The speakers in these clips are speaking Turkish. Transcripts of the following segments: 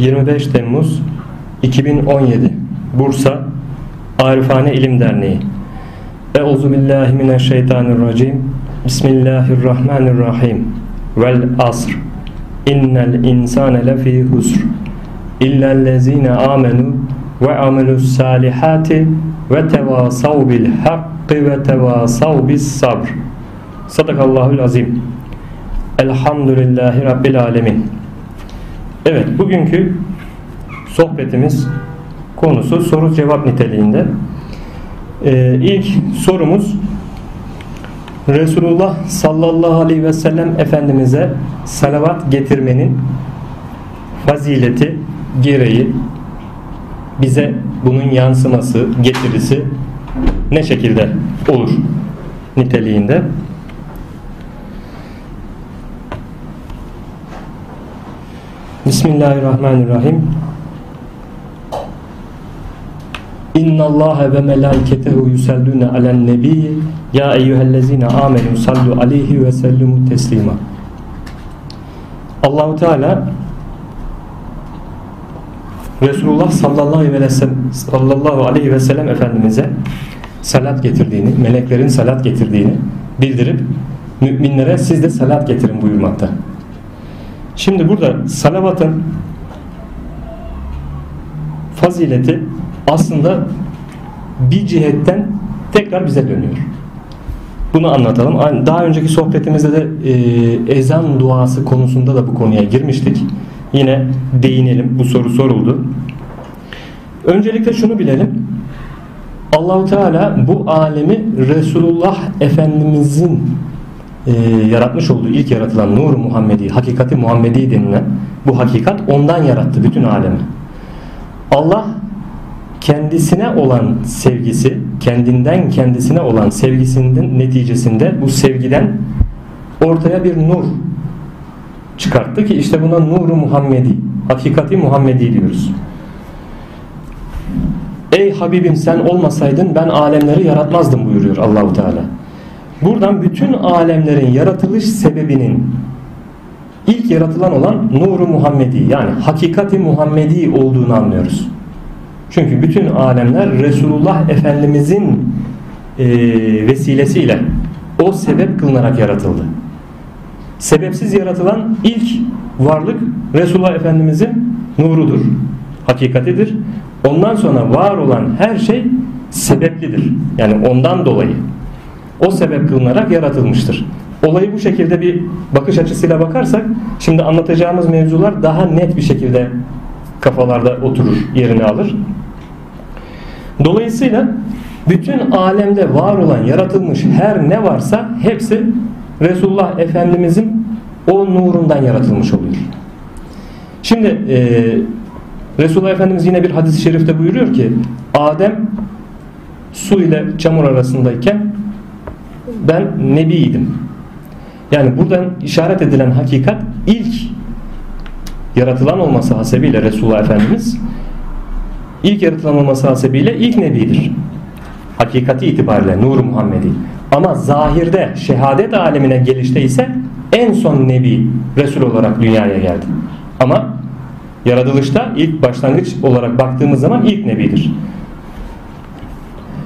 25 Temmuz 2017 Bursa Arifane İlim Derneği. Euzu billahi mineşşeytanirracim. Bismillahirrahmanirrahim. Vel asr. İnnel insane lefî husr. İllellezine amenu ve amelus salihati ve tevasav bil hakkı ve tevasav bis sabr. Sadakallahul azim. Elhamdülillahi Rabbil alemin Evet bugünkü sohbetimiz konusu soru cevap niteliğinde. Ee, ilk sorumuz Resulullah sallallahu aleyhi ve sellem Efendimiz'e salavat getirmenin fazileti gereği bize bunun yansıması, getirisi ne şekilde olur niteliğinde. Bismillahirrahmanirrahim. İnna Allah ve melaiketehu yusalluna alen nebi ya eyyühellezine amenu sallu aleyhi ve sellimu teslima. Allahu Teala Resulullah sallallahu aleyhi ve sellem Efendimiz'e salat getirdiğini, meleklerin salat getirdiğini bildirip müminlere siz de salat getirin buyurmakta. Şimdi burada salavatın fazileti aslında bir cihetten tekrar bize dönüyor. Bunu anlatalım. Daha önceki sohbetimizde de e, ezan duası konusunda da bu konuya girmiştik. Yine değinelim. Bu soru soruldu. Öncelikle şunu bilelim. Allahu Teala bu alemi Resulullah Efendimizin e, yaratmış olduğu ilk yaratılan nur Muhammedi, hakikati Muhammedi denilen bu hakikat ondan yarattı bütün alemi. Allah kendisine olan sevgisi, kendinden kendisine olan sevgisinin neticesinde bu sevgiden ortaya bir nur çıkarttı ki işte buna nuru Muhammedi, hakikati Muhammedi diyoruz. Ey Habibim sen olmasaydın ben alemleri yaratmazdım buyuruyor Allahu Teala. Buradan bütün alemlerin yaratılış sebebinin ilk yaratılan olan nuru Muhammedi yani hakikati Muhammedi olduğunu anlıyoruz. Çünkü bütün alemler Resulullah Efendimizin e, vesilesiyle o sebep kılınarak yaratıldı. Sebepsiz yaratılan ilk varlık Resulullah Efendimizin nurudur, hakikatidir. Ondan sonra var olan her şey sebeplidir. Yani ondan dolayı o sebep kılınarak yaratılmıştır. Olayı bu şekilde bir bakış açısıyla bakarsak şimdi anlatacağımız mevzular daha net bir şekilde kafalarda oturur, yerini alır. Dolayısıyla bütün alemde var olan yaratılmış her ne varsa hepsi Resulullah Efendimizin o nurundan yaratılmış oluyor. Şimdi e, Resulullah Efendimiz yine bir hadis-i şerifte buyuruyor ki Adem su ile çamur arasındayken ben nebiydim. Yani buradan işaret edilen hakikat ilk yaratılan olması hasebiyle Resulullah Efendimiz ilk yaratılan olması hasebiyle ilk nebidir. Hakikati itibariyle Nur Muhammedi. Ama zahirde şehadet alemine gelişte ise en son nebi Resul olarak dünyaya geldi. Ama yaratılışta ilk başlangıç olarak baktığımız zaman ilk nebidir.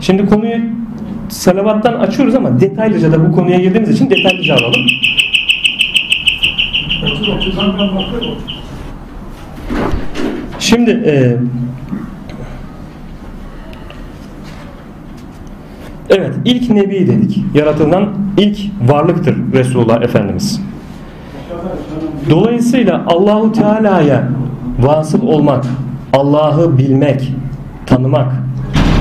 Şimdi konuyu salavattan açıyoruz ama detaylıca da bu konuya girdiğimiz için detaylıca alalım. Şimdi e, evet ilk nebi dedik. Yaratılan ilk varlıktır Resulullah Efendimiz. Dolayısıyla Allahu Teala'ya vasıl olmak, Allah'ı bilmek, tanımak,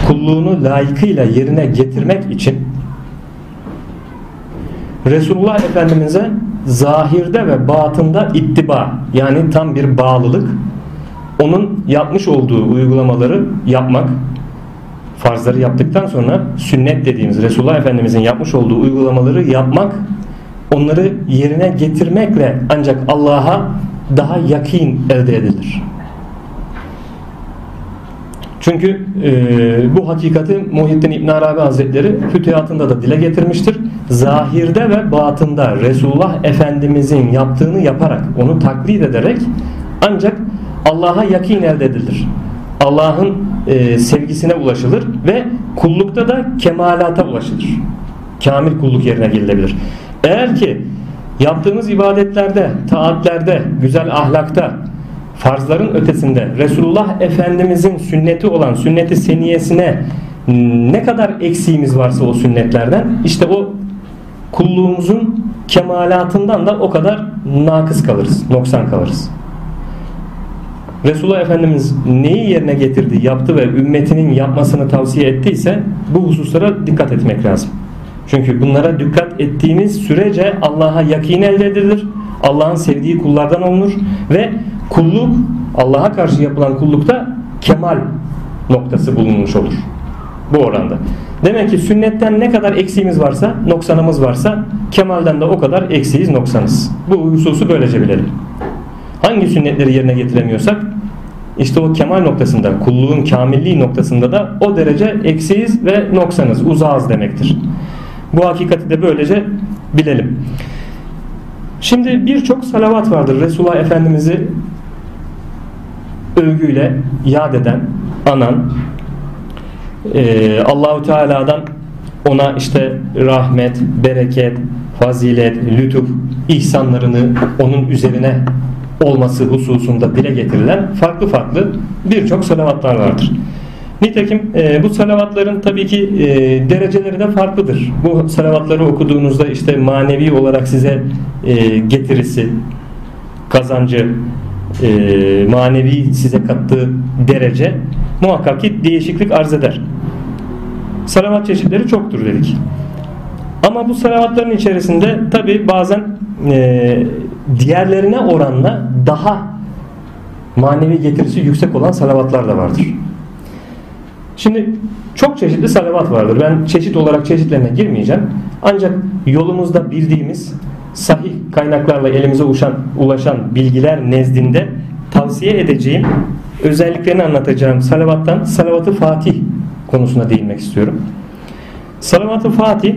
kulluğunu layıkıyla yerine getirmek için Resulullah Efendimiz'e zahirde ve batında ittiba yani tam bir bağlılık onun yapmış olduğu uygulamaları yapmak farzları yaptıktan sonra sünnet dediğimiz Resulullah Efendimiz'in yapmış olduğu uygulamaları yapmak onları yerine getirmekle ancak Allah'a daha yakin elde edilir. Çünkü e, bu hakikati Muhyiddin İbn Arabi Hazretleri fütühatında da dile getirmiştir. Zahirde ve batında Resulullah Efendimizin yaptığını yaparak, onu taklit ederek ancak Allah'a yakin elde edilir. Allah'ın e, sevgisine ulaşılır ve kullukta da kemalata ulaşılır. Kamil kulluk yerine gelinebilir. Eğer ki yaptığımız ibadetlerde, taatlerde, güzel ahlakta, farzların ötesinde Resulullah Efendimizin sünneti olan sünneti seniyesine ne kadar eksiğimiz varsa o sünnetlerden işte o kulluğumuzun kemalatından da o kadar nakıs kalırız, noksan kalırız. Resulullah Efendimiz neyi yerine getirdi, yaptı ve ümmetinin yapmasını tavsiye ettiyse bu hususlara dikkat etmek lazım. Çünkü bunlara dikkat ettiğimiz sürece Allah'a yakin elde edilir. Allah'ın sevdiği kullardan olunur ve kulluk Allah'a karşı yapılan kullukta kemal noktası bulunmuş olur. Bu oranda. Demek ki sünnetten ne kadar eksiğimiz varsa, noksanımız varsa kemalden de o kadar eksiğiz, noksanız. Bu hususu böylece bilelim. Hangi sünnetleri yerine getiremiyorsak işte o kemal noktasında, kulluğun kamilliği noktasında da o derece eksiğiz ve noksanız, uzağız demektir. Bu hakikati de böylece bilelim. Şimdi birçok salavat vardır. Resulullah Efendimiz'i övgüyle yad eden, anan, e, Allahu Teala'dan ona işte rahmet, bereket, fazilet, lütuf, ihsanlarını onun üzerine olması hususunda dile getirilen farklı farklı birçok salavatlar vardır. Nitekim e, bu salavatların tabii ki e, dereceleri de farklıdır. Bu salavatları okuduğunuzda işte manevi olarak size e, getirisi, kazancı, e, manevi size kattığı derece muhakkak ki değişiklik arz eder. Salavat çeşitleri çoktur dedik. Ama bu salavatların içerisinde tabi bazen e, diğerlerine oranla daha manevi getirisi yüksek olan salavatlar da vardır. Şimdi çok çeşitli salavat vardır. Ben çeşit olarak çeşitlerine girmeyeceğim. Ancak yolumuzda bildiğimiz sahih kaynaklarla elimize ulaşan, ulaşan bilgiler nezdinde tavsiye edeceğim özelliklerini anlatacağım salavattan salavatı Fatih konusuna değinmek istiyorum. Salavat-ı Fatih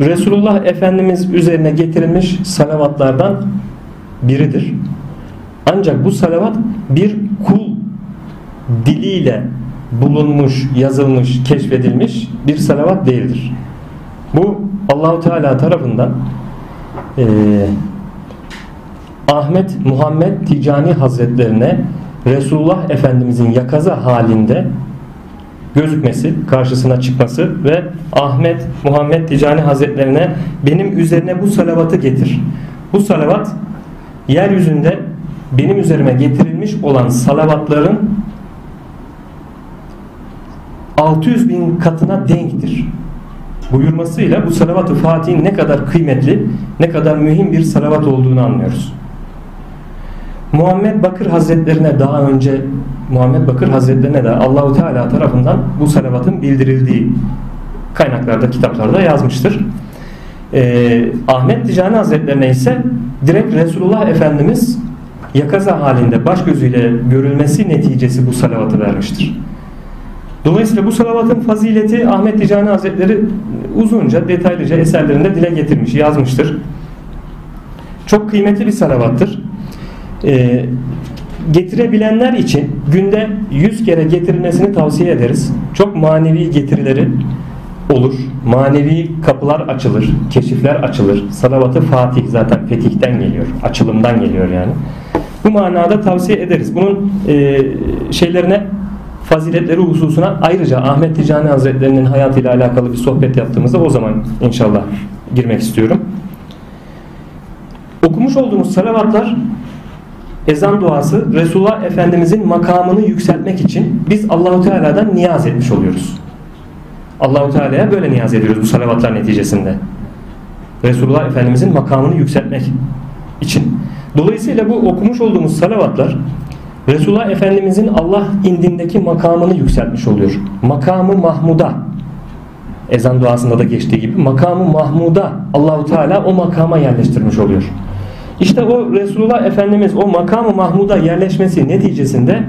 Resulullah Efendimiz üzerine getirilmiş salavatlardan biridir. Ancak bu salavat bir kul diliyle bulunmuş, yazılmış, keşfedilmiş bir salavat değildir. Bu Allahu Teala tarafından e, Ahmet Muhammed Ticani Hazretlerine Resulullah Efendimizin yakaza halinde gözükmesi, karşısına çıkması ve Ahmet Muhammed Ticani Hazretlerine benim üzerine bu salavatı getir. Bu salavat yeryüzünde benim üzerime getirilmiş olan salavatların 600 bin katına denktir buyurmasıyla bu salavat-ı Fatih'in ne kadar kıymetli, ne kadar mühim bir salavat olduğunu anlıyoruz. Muhammed Bakır Hazretlerine daha önce Muhammed Bakır Hazretlerine de Allahu Teala tarafından bu salavatın bildirildiği kaynaklarda, kitaplarda yazmıştır. Ee, Ahmet Ticani Hazretlerine ise direkt Resulullah Efendimiz yakaza halinde baş gözüyle görülmesi neticesi bu salavatı vermiştir. Dolayısıyla bu salavatın fazileti Ahmet Ticani Hazretleri uzunca, detaylıca eserlerinde dile getirmiş, yazmıştır. Çok kıymetli bir salavattır. Ee, getirebilenler için günde 100 kere getirilmesini tavsiye ederiz. Çok manevi getirileri olur. Manevi kapılar açılır, keşifler açılır. Salavatı Fatih zaten fetihten geliyor, açılımdan geliyor yani. Bu manada tavsiye ederiz. Bunun e, şeylerine faziletleri hususuna ayrıca Ahmet Ticani Hazretlerinin hayatıyla alakalı bir sohbet yaptığımızda o zaman inşallah girmek istiyorum. Okumuş olduğumuz salavatlar ezan duası Resulullah Efendimizin makamını yükseltmek için biz Allahu Teala'dan niyaz etmiş oluyoruz. Allahu Teala'ya böyle niyaz ediyoruz bu salavatlar neticesinde. Resulullah Efendimizin makamını yükseltmek için. Dolayısıyla bu okumuş olduğumuz salavatlar Resulullah Efendimizin Allah indindeki makamını yükseltmiş oluyor. Makamı Mahmud'a ezan duasında da geçtiği gibi makamı Mahmud'a Allahu Teala o makama yerleştirmiş oluyor. İşte o Resulullah Efendimiz o makamı Mahmud'a yerleşmesi neticesinde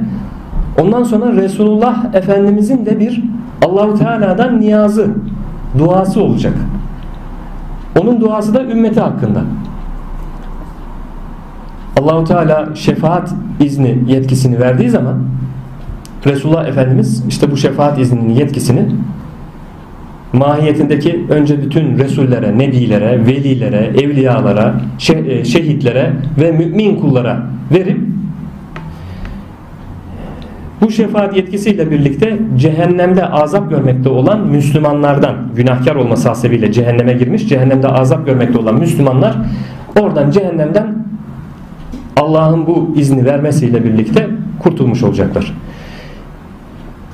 ondan sonra Resulullah Efendimizin de bir Allahu Teala'dan niyazı, duası olacak. Onun duası da ümmeti hakkında. Allahu Teala şefaat izni yetkisini verdiği zaman Resulullah Efendimiz işte bu şefaat izninin yetkisini mahiyetindeki önce bütün Resullere, Nebilere, Velilere, Evliyalara, e, şehitlere ve mümin kullara verip bu şefaat yetkisiyle birlikte cehennemde azap görmekte olan Müslümanlardan günahkar olması hasebiyle cehenneme girmiş, cehennemde azap görmekte olan Müslümanlar oradan cehennemden Allah'ın bu izni vermesiyle birlikte kurtulmuş olacaklar.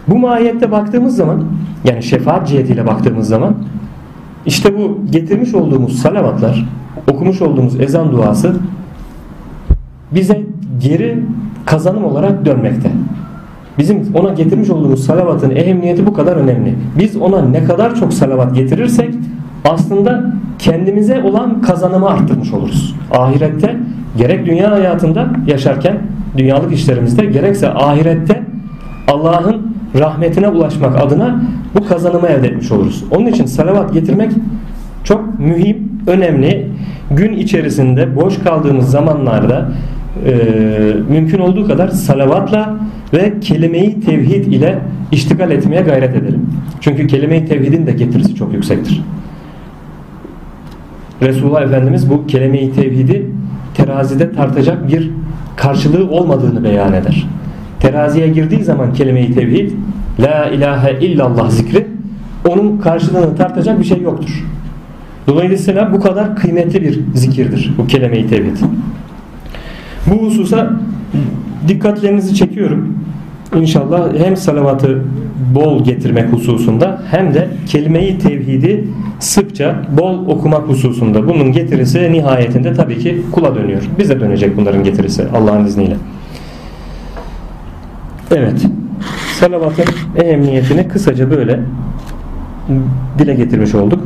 Bu mahiyette baktığımız zaman yani şefaat cihetiyle baktığımız zaman işte bu getirmiş olduğumuz salavatlar, okumuş olduğumuz ezan duası bize geri kazanım olarak dönmekte. Bizim ona getirmiş olduğumuz salavatın ehemmiyeti bu kadar önemli. Biz ona ne kadar çok salavat getirirsek aslında kendimize olan kazanımı arttırmış oluruz. Ahirette gerek dünya hayatında yaşarken dünyalık işlerimizde gerekse ahirette Allah'ın rahmetine ulaşmak adına bu kazanımı elde etmiş oluruz. Onun için salavat getirmek çok mühim, önemli. Gün içerisinde boş kaldığımız zamanlarda e, mümkün olduğu kadar salavatla ve kelime-i tevhid ile iştigal etmeye gayret edelim. Çünkü kelime-i tevhidin de getirisi çok yüksektir. Resulullah Efendimiz bu kelime-i tevhidi terazide tartacak bir karşılığı olmadığını beyan eder. Teraziye girdiği zaman kelime-i tevhid La ilahe illallah zikri onun karşılığını tartacak bir şey yoktur. Dolayısıyla bu kadar kıymetli bir zikirdir bu kelime-i tevhid. Bu hususa dikkatlerinizi çekiyorum. İnşallah hem salavatı bol getirmek hususunda hem de kelime-i tevhidi sıkça bol okumak hususunda bunun getirisi nihayetinde tabii ki kula dönüyor. Bize dönecek bunların getirisi Allah'ın izniyle. Evet. Salavatın ehemmiyetini kısaca böyle dile getirmiş olduk.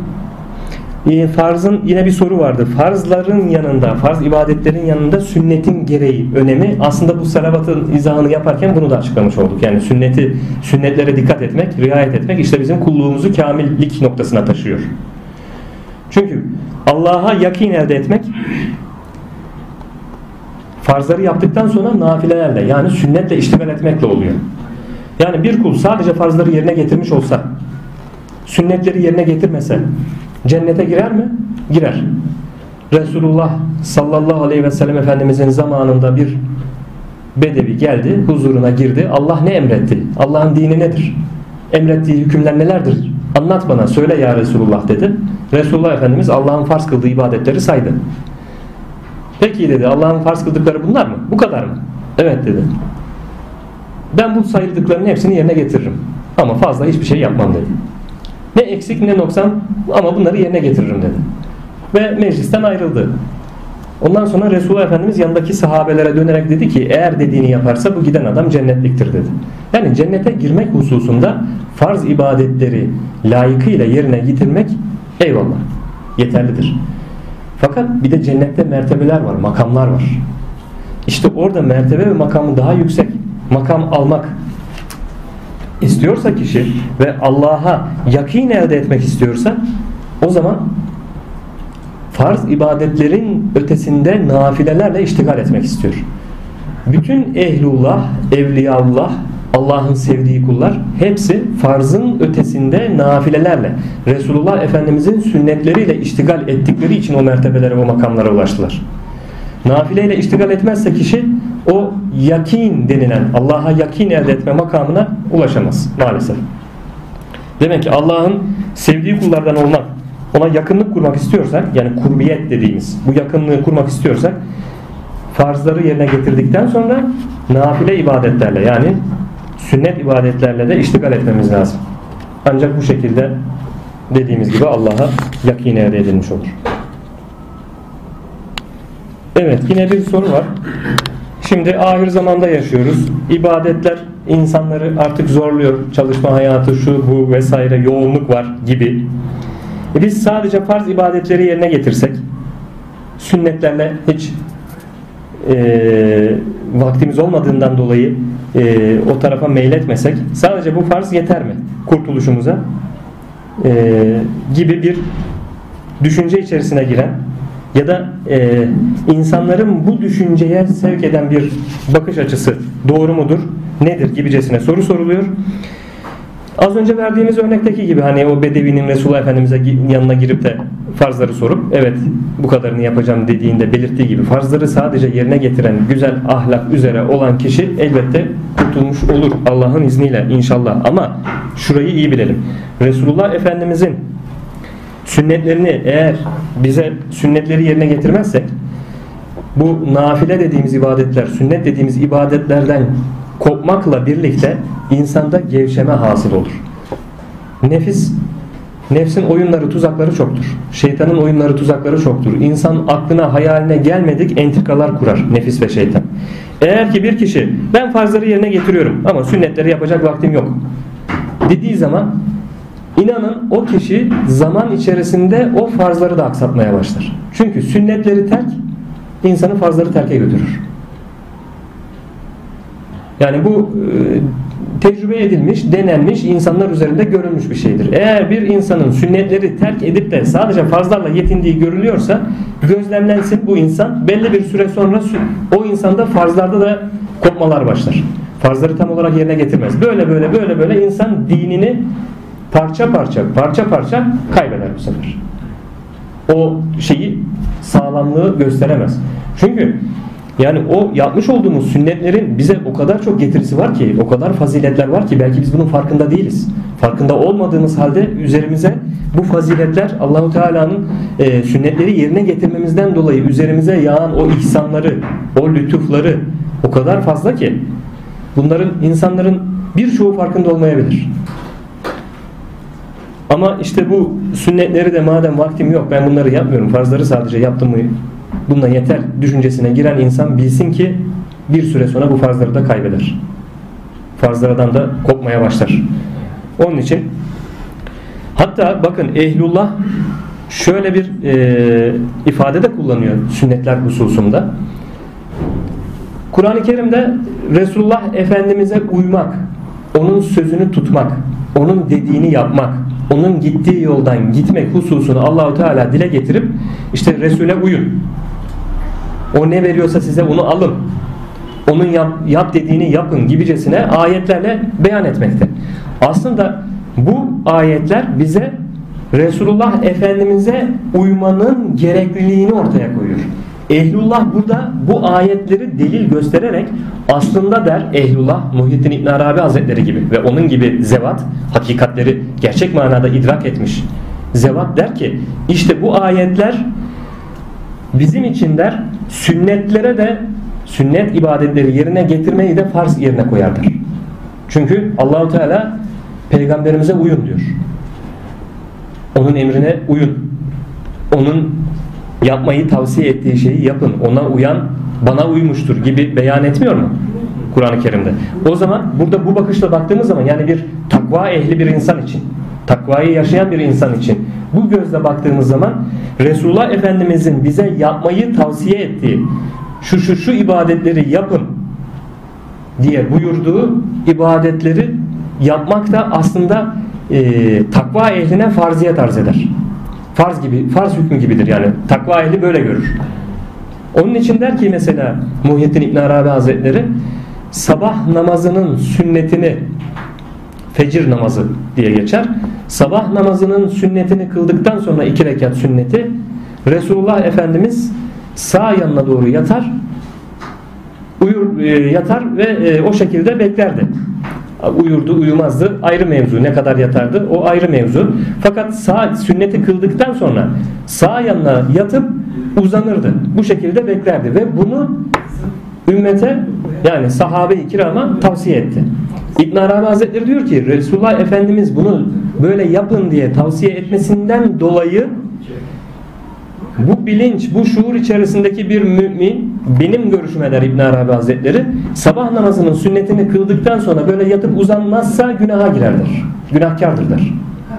Ee, farzın yine bir soru vardı. Farzların yanında, farz ibadetlerin yanında sünnetin gereği, önemi. Aslında bu salavatın izahını yaparken bunu da açıklamış olduk. Yani sünneti, sünnetlere dikkat etmek, riayet etmek işte bizim kulluğumuzu kamillik noktasına taşıyor. Çünkü Allah'a yakin elde etmek farzları yaptıktan sonra nafilelerle yani sünnetle iştigal etmekle oluyor. Yani bir kul sadece farzları yerine getirmiş olsa sünnetleri yerine getirmese cennete girer mi? Girer. Resulullah sallallahu aleyhi ve sellem Efendimizin zamanında bir bedevi geldi, huzuruna girdi. Allah ne emretti? Allah'ın dini nedir? Emrettiği hükümler nelerdir? Anlat bana, söyle ya Resulullah dedi. Resulullah Efendimiz Allah'ın farz kıldığı ibadetleri saydı. Peki dedi Allah'ın farz kıldıkları bunlar mı? Bu kadar mı? Evet dedi. Ben bu sayıldıklarının hepsini yerine getiririm. Ama fazla hiçbir şey yapmam dedi. Ne eksik ne noksan ama bunları yerine getiririm dedi. Ve meclisten ayrıldı. Ondan sonra Resulullah Efendimiz yanındaki sahabelere dönerek dedi ki eğer dediğini yaparsa bu giden adam cennetliktir dedi. Yani cennete girmek hususunda farz ibadetleri layıkıyla yerine getirmek eyvallah yeterlidir. Fakat bir de cennette mertebeler var, makamlar var. İşte orada mertebe ve makamı daha yüksek makam almak istiyorsa kişi ve Allah'a yakin elde etmek istiyorsa o zaman farz ibadetlerin ötesinde nafilelerle iştigal etmek istiyor. Bütün ehlullah, evliyaullah, Allah'ın sevdiği kullar hepsi farzın ötesinde nafilelerle Resulullah Efendimizin sünnetleriyle iştigal ettikleri için o mertebelere o makamlara ulaştılar. Nafileyle iştigal etmezse kişi o yakin denilen Allah'a yakin elde etme makamına ulaşamaz maalesef. Demek ki Allah'ın sevdiği kullardan olmak, ona yakınlık kurmak istiyorsak yani kurbiyet dediğimiz bu yakınlığı kurmak istiyorsak farzları yerine getirdikten sonra nafile ibadetlerle yani sünnet ibadetlerle de iştigal etmemiz lazım. Ancak bu şekilde dediğimiz gibi Allah'a yakin elde edilmiş olur. Evet yine bir soru var. Şimdi ahir zamanda yaşıyoruz. İbadetler insanları artık zorluyor. Çalışma hayatı şu bu vesaire yoğunluk var gibi. E biz sadece farz ibadetleri yerine getirsek sünnetlerle hiç e, vaktimiz olmadığından dolayı e, o tarafa meyletmesek sadece bu farz yeter mi kurtuluşumuza e, gibi bir düşünce içerisine giren ya da e, insanların bu düşünceye sevk eden bir bakış açısı doğru mudur, nedir gibicesine soru soruluyor. Az önce verdiğimiz örnekteki gibi hani o Bedevi'nin Resulullah Efendimiz'e yanına girip de farzları sorup evet bu kadarını yapacağım dediğinde belirttiği gibi farzları sadece yerine getiren güzel ahlak üzere olan kişi elbette kurtulmuş olur Allah'ın izniyle inşallah. Ama şurayı iyi bilelim. Resulullah Efendimiz'in sünnetlerini eğer bize sünnetleri yerine getirmezsek bu nafile dediğimiz ibadetler, sünnet dediğimiz ibadetlerden kopmakla birlikte insanda gevşeme hasıl olur. Nefis Nefsin oyunları, tuzakları çoktur. Şeytanın oyunları, tuzakları çoktur. İnsan aklına, hayaline gelmedik entrikalar kurar nefis ve şeytan. Eğer ki bir kişi ben farzları yerine getiriyorum ama sünnetleri yapacak vaktim yok dediği zaman inanın o kişi zaman içerisinde o farzları da aksatmaya başlar. Çünkü sünnetleri terk insanı farzları terke götürür. Yani bu e, tecrübe edilmiş, denenmiş, insanlar üzerinde görülmüş bir şeydir. Eğer bir insanın sünnetleri terk edip de sadece farzlarla yetindiği görülüyorsa gözlemlensin bu insan. Belli bir süre sonra o insanda farzlarda da kopmalar başlar. Farzları tam olarak yerine getirmez. Böyle böyle böyle böyle insan dinini parça parça parça parça kaybeder bu sefer. O şeyi sağlamlığı gösteremez. Çünkü yani o yapmış olduğumuz sünnetlerin bize o kadar çok getirisi var ki, o kadar faziletler var ki belki biz bunun farkında değiliz. Farkında olmadığımız halde üzerimize bu faziletler Allahu Teala'nın e, sünnetleri yerine getirmemizden dolayı üzerimize yağan o ihsanları, o lütufları o kadar fazla ki bunların insanların birçoğu farkında olmayabilir. Ama işte bu sünnetleri de madem vaktim yok ben bunları yapmıyorum. Farzları sadece yaptım mı bununla yeter düşüncesine giren insan bilsin ki bir süre sonra bu farzları da kaybeder. Farzlardan da kopmaya başlar. Onun için hatta bakın ehlullah şöyle bir e, ifade de kullanıyor sünnetler hususunda. Kur'an-ı Kerim'de Resulullah Efendimiz'e uymak, onun sözünü tutmak, onun dediğini yapmak, onun gittiği yoldan gitmek hususunu Allahu Teala dile getirip işte Resul'e uyun. O ne veriyorsa size onu alın. Onun yap, yap dediğini yapın gibicesine ayetlerle beyan etmekte. Aslında bu ayetler bize Resulullah Efendimiz'e uymanın gerekliliğini ortaya koyuyor. Ehlullah burada bu ayetleri delil göstererek aslında der Ehlullah Muhyiddin İbn Arabi Hazretleri gibi ve onun gibi zevat hakikatleri gerçek manada idrak etmiş. Zevat der ki işte bu ayetler bizim için der sünnetlere de sünnet ibadetleri yerine getirmeyi de farz yerine koyarlar. Çünkü Allahu Teala peygamberimize uyun diyor. Onun emrine uyun. Onun yapmayı tavsiye ettiği şeyi yapın. Ona uyan bana uymuştur gibi beyan etmiyor mu? Kur'an-ı Kerim'de. O zaman burada bu bakışla baktığımız zaman yani bir takva ehli bir insan için, takvayı yaşayan bir insan için bu gözle baktığımız zaman Resulullah Efendimizin bize yapmayı tavsiye ettiği şu şu şu ibadetleri yapın diye buyurduğu ibadetleri yapmak da aslında e, takva ehline farziyet arz eder. Farz gibi, farz hükmü gibidir yani. Takva ehli böyle görür. Onun için der ki mesela Muhyiddin İbn Arabi Hazretleri sabah namazının sünnetini fecir namazı diye geçer. Sabah namazının sünnetini kıldıktan sonra iki rekat sünneti Resulullah Efendimiz sağ yanına doğru yatar uyur e, yatar ve e, o şekilde beklerdi. Uyurdu, uyumazdı ayrı mevzu. Ne kadar yatardı o ayrı mevzu. Fakat sağ sünneti kıldıktan sonra sağ yanına yatıp uzanırdı. Bu şekilde beklerdi ve bunu ümmete yani sahabe-i kirama tavsiye etti. İbn Arabi Hazretleri diyor ki Resulullah Efendimiz bunu böyle yapın diye tavsiye etmesinden dolayı bu bilinç, bu şuur içerisindeki bir mümin benim görüşüme der İbn Arabi Hazretleri sabah namazının sünnetini kıldıktan sonra böyle yatıp uzanmazsa günaha girerdir. Günahkardır der.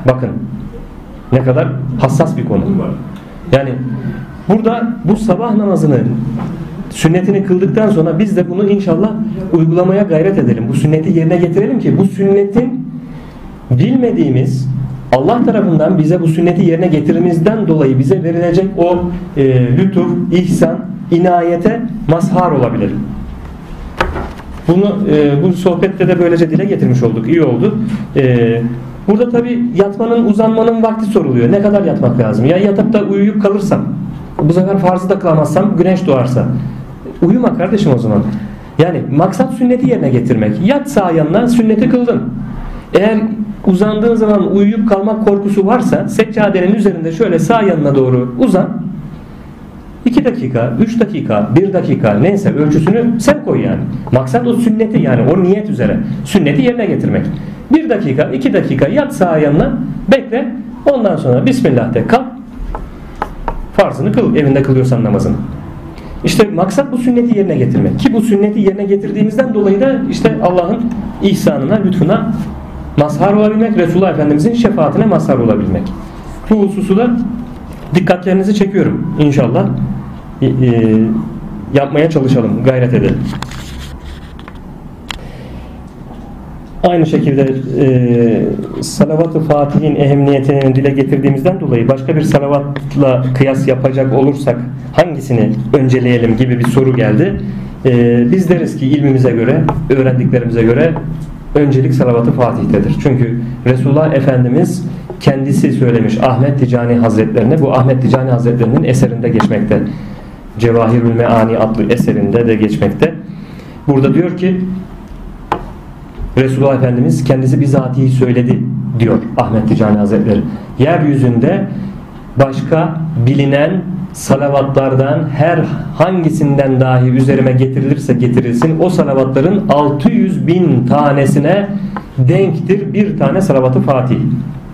Bakın ne kadar hassas bir konu. Yani burada bu sabah namazını sünnetini kıldıktan sonra biz de bunu inşallah uygulamaya gayret edelim. Bu sünneti yerine getirelim ki bu sünnetin bilmediğimiz Allah tarafından bize bu sünneti yerine getirimizden dolayı bize verilecek o e, lütuf, ihsan, inayete mazhar olabilir. Bunu e, bu sohbette de böylece dile getirmiş olduk. İyi oldu. E, burada tabi yatmanın, uzanmanın vakti soruluyor. Ne kadar yatmak lazım? Ya yatıp da uyuyup kalırsam, bu sefer farzı da kılamazsam, güneş doğarsa. Uyuma kardeşim o zaman. Yani maksat sünneti yerine getirmek. Yat sağ yanına sünneti kıldın. Eğer uzandığın zaman uyuyup kalmak korkusu varsa seccadenin üzerinde şöyle sağ yanına doğru uzan. 2 dakika, 3 dakika, 1 dakika neyse ölçüsünü sen koy yani. Maksat o sünneti yani o niyet üzere. Sünneti yerine getirmek. 1 dakika, 2 dakika yat sağ yanına bekle. Ondan sonra Bismillah de kalk. Farzını kıl evinde kılıyorsan namazını. İşte maksat bu sünneti yerine getirmek. Ki bu sünneti yerine getirdiğimizden dolayı da işte Allah'ın ihsanına, lütfuna mazhar olabilmek, Resulullah Efendimizin şefaatine mazhar olabilmek. Bu hususu da dikkatlerinizi çekiyorum inşallah. E, e, yapmaya çalışalım, gayret edelim. Aynı şekilde e, salavat-ı Fatih'in ehemmiyetini dile getirdiğimizden dolayı başka bir salavatla kıyas yapacak olursak hangisini önceleyelim gibi bir soru geldi. E, biz deriz ki ilmimize göre, öğrendiklerimize göre öncelik salavat-ı Fatih'tedir. Çünkü Resulullah Efendimiz kendisi söylemiş Ahmet Ticani Hazretlerine bu Ahmet Ticani Hazretlerinin eserinde geçmekte. Cevahirül Meani adlı eserinde de geçmekte. Burada diyor ki Resulullah Efendimiz kendisi bizatihi söyledi diyor Ahmet Ticani Hazretleri. Yeryüzünde başka bilinen salavatlardan her hangisinden dahi üzerime getirilirse getirilsin o salavatların 600 bin tanesine denktir bir tane salavatı Fatih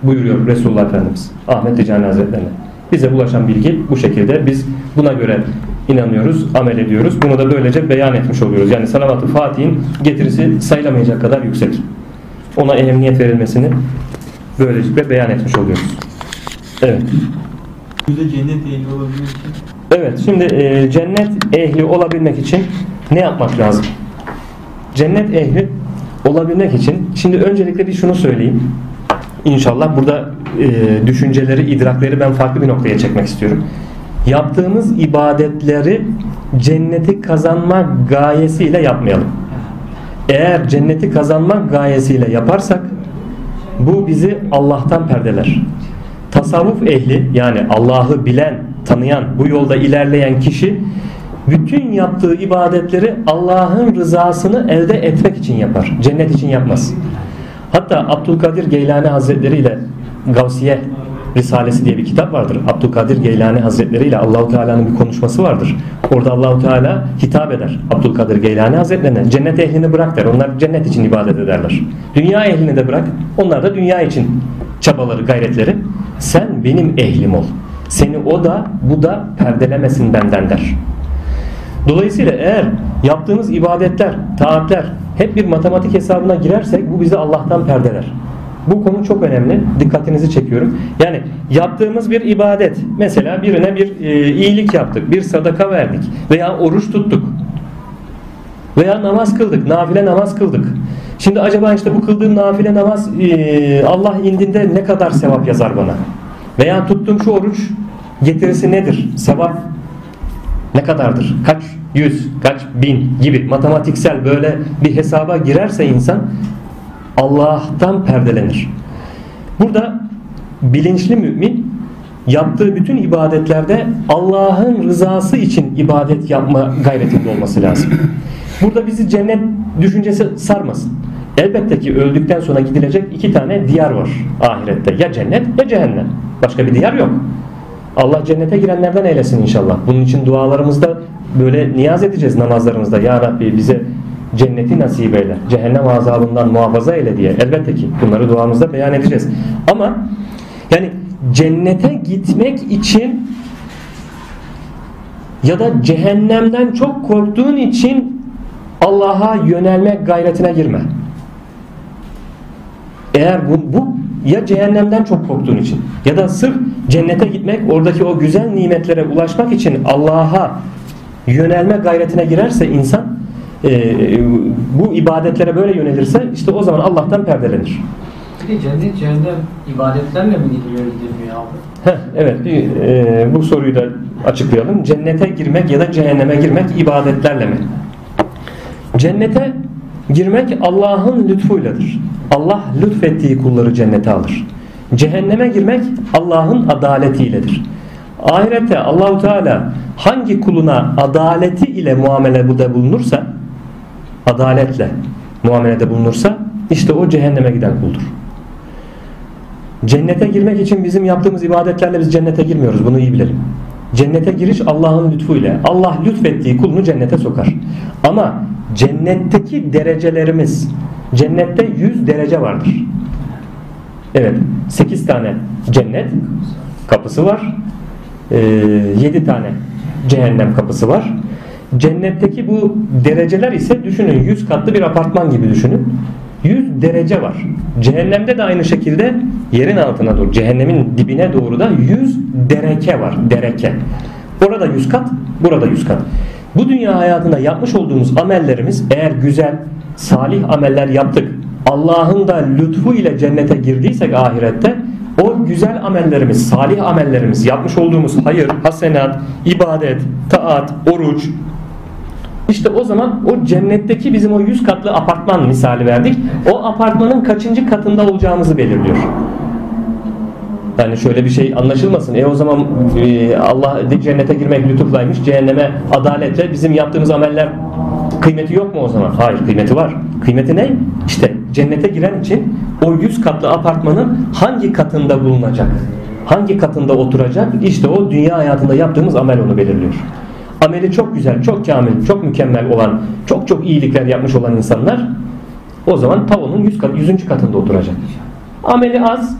buyuruyor Resulullah Efendimiz Ahmet Ticani Hazretlerine. Bize ulaşan bilgi bu şekilde biz buna göre inanıyoruz, amel ediyoruz. Bunu da böylece beyan etmiş oluyoruz. Yani salavat-ı Fatih'in getirisi sayılamayacak kadar yüksek. Ona ehemmiyet verilmesini böylelikle beyan etmiş oluyoruz. Evet. Yüzde cennet ehli olabilmek için Evet şimdi e, cennet ehli olabilmek için ne yapmak lazım? Cennet ehli olabilmek için şimdi öncelikle bir şunu söyleyeyim. İnşallah burada e, düşünceleri, idrakleri ben farklı bir noktaya çekmek istiyorum. Yaptığımız ibadetleri cenneti kazanmak gayesiyle yapmayalım. Eğer cenneti kazanmak gayesiyle yaparsak bu bizi Allah'tan perdeler. Tasavvuf ehli yani Allah'ı bilen, tanıyan, bu yolda ilerleyen kişi bütün yaptığı ibadetleri Allah'ın rızasını elde etmek için yapar. Cennet için yapmaz. Hatta Abdülkadir Geylani Hazretleri ile Gavsiye Risalesi diye bir kitap vardır. Abdülkadir Geylani Hazretleri ile Allahu Teala'nın bir konuşması vardır. Orada Allahu Teala hitap eder Abdülkadir Geylani Hazretlerine. Cennet ehlini bırak der. Onlar cennet için ibadet ederler. Dünya ehlini de bırak. Onlar da dünya için çabaları, gayretleri. Sen benim ehlim ol. Seni o da bu da perdelemesin benden der. Dolayısıyla eğer yaptığımız ibadetler, taatler hep bir matematik hesabına girersek bu bizi Allah'tan perdeler. Bu konu çok önemli. Dikkatinizi çekiyorum. Yani yaptığımız bir ibadet. Mesela birine bir e, iyilik yaptık. Bir sadaka verdik. Veya oruç tuttuk. Veya namaz kıldık. Nafile namaz kıldık. Şimdi acaba işte bu kıldığım nafile namaz e, Allah indinde ne kadar sevap yazar bana? Veya tuttuğum şu oruç getirisi nedir? Sevap ne kadardır? Kaç yüz, kaç bin gibi matematiksel böyle bir hesaba girerse insan Allah'tan perdelenir. Burada bilinçli mümin yaptığı bütün ibadetlerde Allah'ın rızası için ibadet yapma gayretinde olması lazım. Burada bizi cennet düşüncesi sarmasın. Elbette ki öldükten sonra gidilecek iki tane diyar var ahirette. Ya cennet ya cehennem. Başka bir diyar yok. Allah cennete girenlerden eylesin inşallah. Bunun için dualarımızda böyle niyaz edeceğiz namazlarımızda. Ya Rabbi bize cenneti nasip eyle. Cehennem azabından muhafaza eyle diye. Elbette ki bunları duamızda beyan edeceğiz. Ama yani cennete gitmek için ya da cehennemden çok korktuğun için Allah'a yönelmek gayretine girme. Eğer bu, bu ya cehennemden çok korktuğun için ya da sırf cennete gitmek oradaki o güzel nimetlere ulaşmak için Allah'a yönelme gayretine girerse insan e, bu ibadetlere böyle yönelirse işte o zaman Allah'tan perdelenir. Bir de cennet cehennem ibadetlerle mi gidiliyor gidilmiyor abi? Heh, evet bir, e, bu soruyu da açıklayalım. Cennete girmek ya da cehenneme girmek ibadetlerle mi? Cennete girmek Allah'ın lütfuyladır. Allah lütfettiği kulları cennete alır. Cehenneme girmek Allah'ın adaletiyledir. Ahirette Allahu Teala hangi kuluna adaleti ile muamelede bulunursa adaletle muamelede bulunursa işte o cehenneme giden kuldur. Cennete girmek için bizim yaptığımız ibadetlerle biz cennete girmiyoruz. Bunu iyi bilelim. Cennete giriş Allah'ın lütfuyla. Allah lütfettiği kulunu cennete sokar. Ama cennetteki derecelerimiz cennette 100 derece vardır. Evet 8 tane cennet kapısı var. 7 tane cehennem kapısı var. Cennetteki bu dereceler ise düşünün 100 katlı bir apartman gibi düşünün. 100 derece var. Cehennemde de aynı şekilde yerin altına doğru, cehennemin dibine doğru da 100 dereke var. Dereke. Orada 100 kat, burada 100 kat. Bu dünya hayatında yapmış olduğumuz amellerimiz eğer güzel, salih ameller yaptık, Allah'ın da lütfu ile cennete girdiysek ahirette o güzel amellerimiz, salih amellerimiz, yapmış olduğumuz hayır, hasenat, ibadet, taat, oruç, işte o zaman o cennetteki bizim o 100 katlı apartman misali verdik. O apartmanın kaçıncı katında olacağımızı belirliyor. Yani şöyle bir şey anlaşılmasın. E o zaman e, Allah cennete girmek lütuflaymış, cehenneme adaletle bizim yaptığımız ameller kıymeti yok mu o zaman? Hayır kıymeti var. Kıymeti ne? İşte cennete giren için o 100 katlı apartmanın hangi katında bulunacak? Hangi katında oturacak? İşte o dünya hayatında yaptığımız amel onu belirliyor ameli çok güzel, çok kamil, çok mükemmel olan, çok çok iyilikler yapmış olan insanlar o zaman tavuğun 100 kat, 100. katında oturacak. Ameli az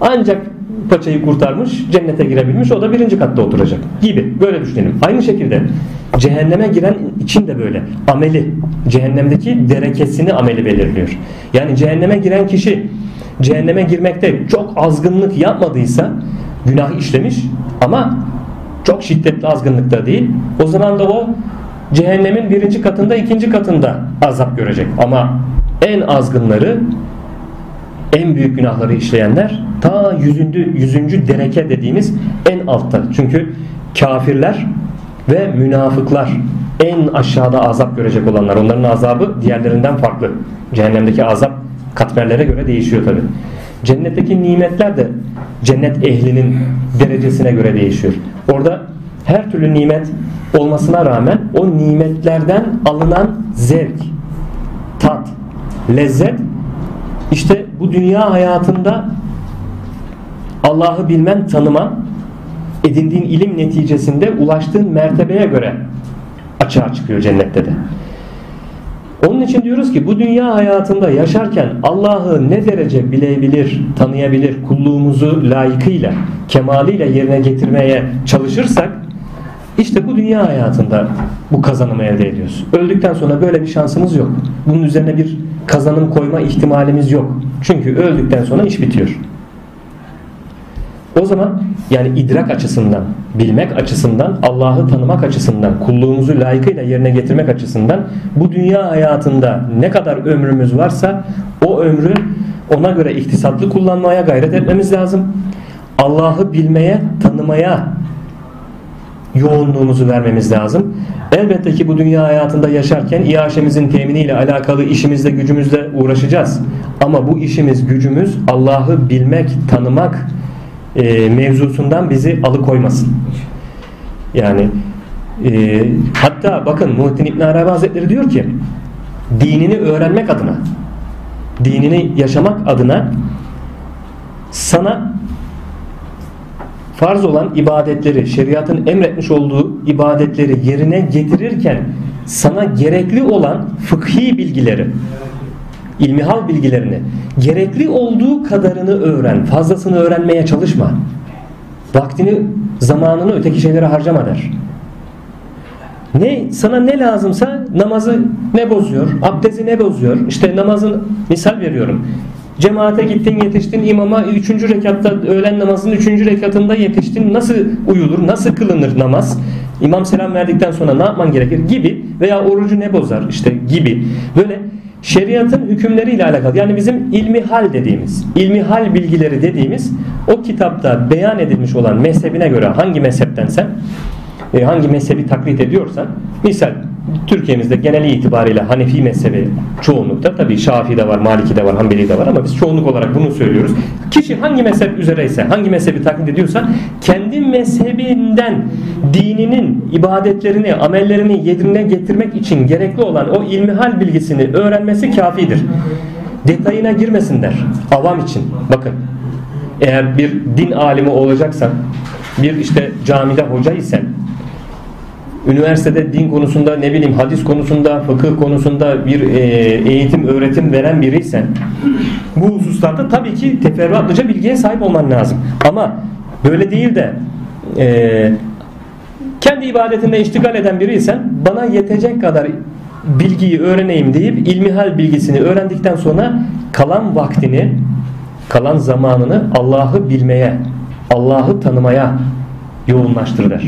ancak paçayı kurtarmış, cennete girebilmiş o da birinci katta oturacak gibi. Böyle düşünelim. Aynı şekilde cehenneme giren için de böyle. Ameli, cehennemdeki derekesini ameli belirliyor. Yani cehenneme giren kişi cehenneme girmekte çok azgınlık yapmadıysa günah işlemiş ama çok şiddetli azgınlıkta değil. O zaman da o cehennemin birinci katında ikinci katında azap görecek. Ama en azgınları en büyük günahları işleyenler ta yüzüncü, yüzüncü dereke dediğimiz en altta. Çünkü kafirler ve münafıklar en aşağıda azap görecek olanlar. Onların azabı diğerlerinden farklı. Cehennemdeki azap katmerlere göre değişiyor tabi. Cennetteki nimetler de cennet ehlinin derecesine göre değişiyor. Orada her türlü nimet olmasına rağmen o nimetlerden alınan zevk, tat, lezzet işte bu dünya hayatında Allah'ı bilmen, tanıman, edindiğin ilim neticesinde ulaştığın mertebeye göre açığa çıkıyor cennette de. Onun için diyoruz ki bu dünya hayatında yaşarken Allah'ı ne derece bilebilir, tanıyabilir, kulluğumuzu layıkıyla, kemaliyle yerine getirmeye çalışırsak işte bu dünya hayatında bu kazanımı elde ediyoruz. Öldükten sonra böyle bir şansımız yok. Bunun üzerine bir kazanım koyma ihtimalimiz yok. Çünkü öldükten sonra iş bitiyor. O zaman yani idrak açısından, bilmek açısından, Allah'ı tanımak açısından, kulluğumuzu layıkıyla yerine getirmek açısından bu dünya hayatında ne kadar ömrümüz varsa o ömrü ona göre ihtisatlı kullanmaya gayret etmemiz lazım. Allah'ı bilmeye, tanımaya yoğunluğumuzu vermemiz lazım. Elbette ki bu dünya hayatında yaşarken iaşemizin teminiyle alakalı işimizle gücümüzle uğraşacağız. Ama bu işimiz gücümüz Allah'ı bilmek, tanımak, e, mevzusundan bizi alıkoymasın. Yani e, hatta bakın Muhittin İbn Arabi Hazretleri diyor ki dinini öğrenmek adına dinini yaşamak adına sana farz olan ibadetleri, şeriatın emretmiş olduğu ibadetleri yerine getirirken sana gerekli olan fıkhi bilgileri ilmihal bilgilerini gerekli olduğu kadarını öğren. Fazlasını öğrenmeye çalışma. Vaktini, zamanını öteki şeylere harcama der. Ne sana ne lazımsa namazı ne bozuyor, abdesti ne bozuyor? İşte namazın misal veriyorum. Cemaate gittin yetiştin imama 3. rekatta öğlen namazının 3. rekatında yetiştin. Nasıl uyulur? Nasıl kılınır namaz? İmam selam verdikten sonra ne yapman gerekir? Gibi veya orucu ne bozar? işte gibi. Böyle şeriatın hükümleriyle alakalı yani bizim ilmi hal dediğimiz, ilmi hal bilgileri dediğimiz o kitapta beyan edilmiş olan mezhebine göre hangi mezheptensen e, hangi mezhebi taklit ediyorsan misal Türkiye'mizde geneli itibariyle Hanefi mezhebi çoğunlukta tabi Şafii de var, Maliki de var, Hanbeli de var ama biz çoğunluk olarak bunu söylüyoruz. Kişi hangi mezhep üzereyse, hangi mezhebi taklit ediyorsa kendi mezhebinden dininin ibadetlerini, amellerini yerine getirmek için gerekli olan o ilmihal bilgisini öğrenmesi kafidir. Detayına girmesinler avam için. Bakın eğer bir din alimi olacaksan, bir işte camide hoca isen, üniversitede din konusunda ne bileyim hadis konusunda fıkıh konusunda bir e, eğitim öğretim veren biriysen bu hususlarda tabii ki teferruatlıca bilgiye sahip olman lazım. Ama böyle değil de e, kendi ibadetinde iştigal eden biriysen bana yetecek kadar bilgiyi öğreneyim deyip ilmihal bilgisini öğrendikten sonra kalan vaktini kalan zamanını Allah'ı bilmeye Allah'ı tanımaya yoğunlaştır der.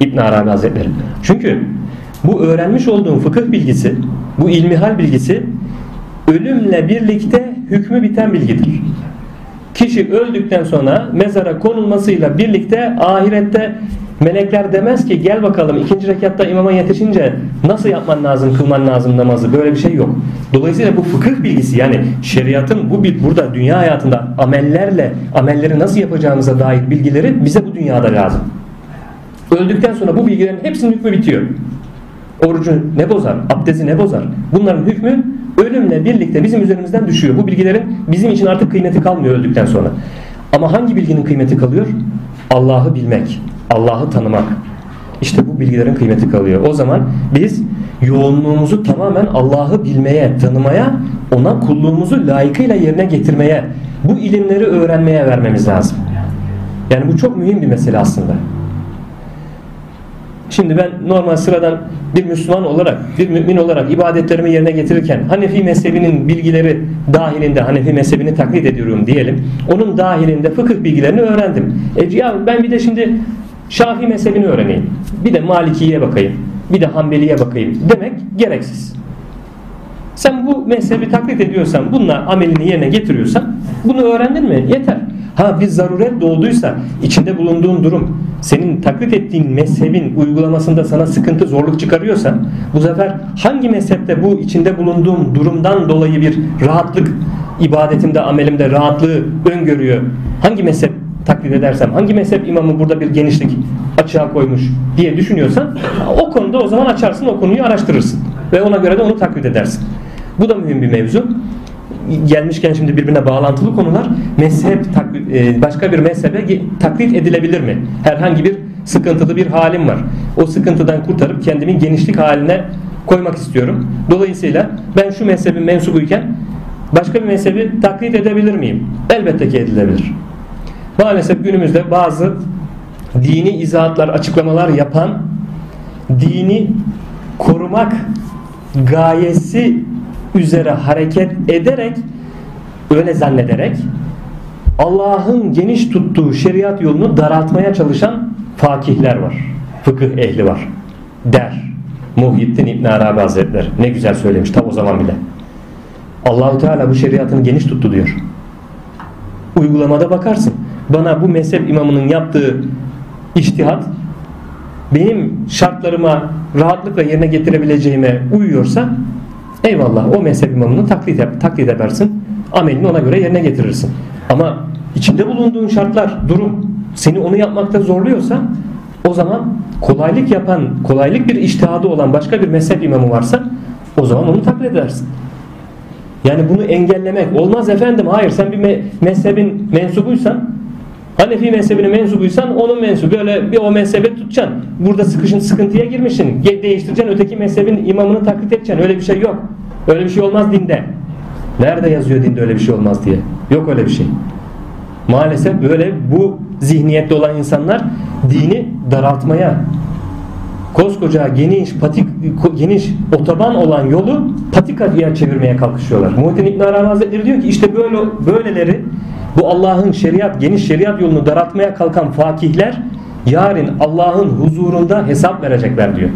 İbn Arabi Hazretleri. Çünkü bu öğrenmiş olduğun fıkıh bilgisi, bu ilmihal bilgisi ölümle birlikte hükmü biten bilgidir. Kişi öldükten sonra mezara konulmasıyla birlikte ahirette melekler demez ki gel bakalım ikinci rekatta imama yetişince nasıl yapman lazım, kılman lazım namazı. Böyle bir şey yok. Dolayısıyla bu fıkıh bilgisi yani şeriatın bu burada dünya hayatında amellerle amelleri nasıl yapacağımıza dair bilgileri bize bu dünyada lazım. Öldükten sonra bu bilgilerin hepsinin hükmü bitiyor. Orucu ne bozar? Abdesti ne bozar? Bunların hükmü ölümle birlikte bizim üzerimizden düşüyor. Bu bilgilerin bizim için artık kıymeti kalmıyor öldükten sonra. Ama hangi bilginin kıymeti kalıyor? Allah'ı bilmek, Allah'ı tanımak. İşte bu bilgilerin kıymeti kalıyor. O zaman biz yoğunluğumuzu tamamen Allah'ı bilmeye, tanımaya, ona kulluğumuzu layıkıyla yerine getirmeye, bu ilimleri öğrenmeye vermemiz lazım. Yani bu çok mühim bir mesele aslında. Şimdi ben normal sıradan bir Müslüman olarak, bir mümin olarak ibadetlerimi yerine getirirken Hanefi mezhebinin bilgileri dahilinde Hanefi mezhebini taklit ediyorum diyelim. Onun dahilinde fıkıh bilgilerini öğrendim. E ya ben bir de şimdi Şafii mezhebini öğreneyim. Bir de Maliki'ye bakayım. Bir de Hanbeli'ye bakayım demek gereksiz. Sen bu mezhebi taklit ediyorsan, bununla amelini yerine getiriyorsan bunu öğrendin mi? Yeter. Ha bir zaruret doğduysa, içinde bulunduğun durum senin taklit ettiğin mezhebin uygulamasında sana sıkıntı, zorluk çıkarıyorsa bu sefer hangi mezhepte bu içinde bulunduğum durumdan dolayı bir rahatlık ibadetimde, amelimde rahatlığı öngörüyor? Hangi mezhep taklit edersem, hangi mezhep imamı burada bir genişlik açığa koymuş diye düşünüyorsan o konuda o zaman açarsın, o konuyu araştırırsın ve ona göre de onu taklit edersin. Bu da mühim bir mevzu. Gelmişken şimdi birbirine bağlantılı konular. Mezhep e, başka bir mezhebe taklit edilebilir mi? Herhangi bir sıkıntılı bir halim var. O sıkıntıdan kurtarıp kendimi genişlik haline koymak istiyorum. Dolayısıyla ben şu mezhebin mensubuyken başka bir mezhebi taklit edebilir miyim? Elbette ki edilebilir. Maalesef günümüzde bazı dini izahatlar, açıklamalar yapan dini korumak gayesi üzere hareket ederek öyle zannederek Allah'ın geniş tuttuğu şeriat yolunu daraltmaya çalışan fakihler var. Fıkıh ehli var. Der. Muhyiddin İbn Arabi Hazretleri. Ne güzel söylemiş tam o zaman bile. Allahu Teala bu şeriatını geniş tuttu diyor. Uygulamada bakarsın. Bana bu mezhep imamının yaptığı iştihat benim şartlarıma rahatlıkla yerine getirebileceğime uyuyorsa eyvallah o mezhep imamını taklit, yap, taklit edersin. Amelini ona göre yerine getirirsin. Ama içinde bulunduğun şartlar, durum seni onu yapmakta zorluyorsa o zaman kolaylık yapan, kolaylık bir iştihadı olan başka bir mezhep imamı varsa o zaman onu taklit edersin. Yani bunu engellemek olmaz efendim. Hayır sen bir mezhebin mensubuysan Hanefi mezhebine mensubuysan onun mensubu böyle bir o mezhebe tutacaksın. Burada sıkışın sıkıntıya girmişsin. Değiştireceksin öteki mezhebin imamını taklit edeceksin. Öyle bir şey yok. Öyle bir şey olmaz dinde. Nerede yazıyor dinde öyle bir şey olmaz diye. Yok öyle bir şey. Maalesef böyle bu zihniyette olan insanlar dini daraltmaya koskoca geniş patik geniş otoban olan yolu patikaya çevirmeye kalkışıyorlar. Muhittin İbn Arabi Hazretleri diyor ki işte böyle böyleleri bu Allah'ın şeriat geniş şeriat yolunu daraltmaya kalkan fakihler yarın Allah'ın huzurunda hesap verecekler diyor.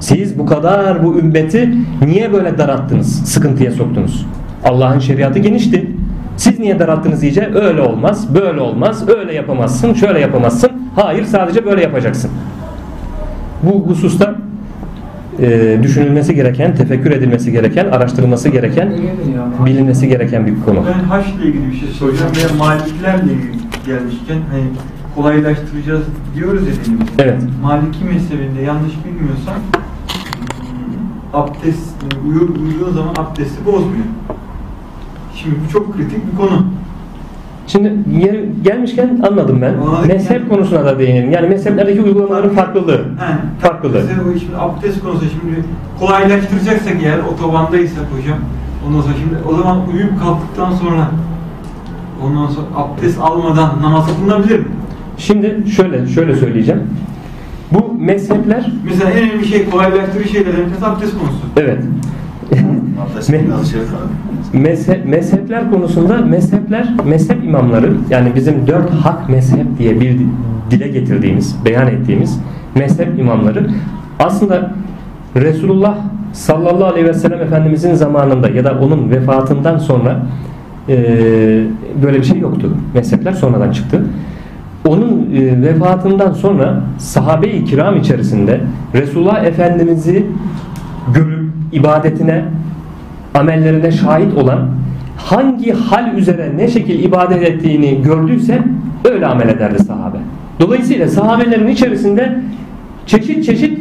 Siz bu kadar bu ümmeti niye böyle daralttınız, sıkıntıya soktunuz? Allah'ın şeriatı genişti. Siz niye daralttınız iyice? Öyle olmaz, böyle olmaz, öyle yapamazsın, şöyle yapamazsın. Hayır sadece böyle yapacaksın. Bu hususta e, düşünülmesi gereken, tefekkür edilmesi gereken, araştırılması gereken, bilinmesi gereken bir konu. Ben haçla ilgili bir şey soracağım veya maliklerle ilgili gelmişken hani kolaylaştıracağız diyoruz ya. Evet. Maliki mezhebinde yanlış bilmiyorsam abdest uyu- uyuduğun zaman abdesti bozmuyor. Şimdi bu çok kritik bir konu. Şimdi yer, gelmişken anladım ben. Aa, Mezhep yani- konusuna da değinelim. Yani mezheplerdeki uygulamaların farklılığı. He, Farklılığı. Mesela bu şimdi abdest konusu şimdi kolaylaştıracaksak eğer otobandaysak hocam ondan sonra şimdi o zaman uyuyup kalktıktan sonra ondan sonra abdest almadan namaz kılınabilir mi? Şimdi şöyle şöyle söyleyeceğim. Bu mezhepler Mesela en önemli şey kolaylaştırıcı şeylerden bir tanesi abdest konusu. evet. Mezhep, mezhepler konusunda mezhepler, mezhep imamları yani bizim dört hak mezhep diye bir dile getirdiğimiz, beyan ettiğimiz mezhep imamları aslında Resulullah sallallahu aleyhi ve sellem Efendimizin zamanında ya da onun vefatından sonra e, böyle bir şey yoktu. Mezhepler sonradan çıktı. Onun e, vefatından sonra sahabe-i kiram içerisinde Resulullah Efendimiz'i görüp ibadetine amellerine şahit olan hangi hal üzere ne şekil ibadet ettiğini gördüyse öyle amel ederdi sahabe. Dolayısıyla sahabelerin içerisinde çeşit çeşit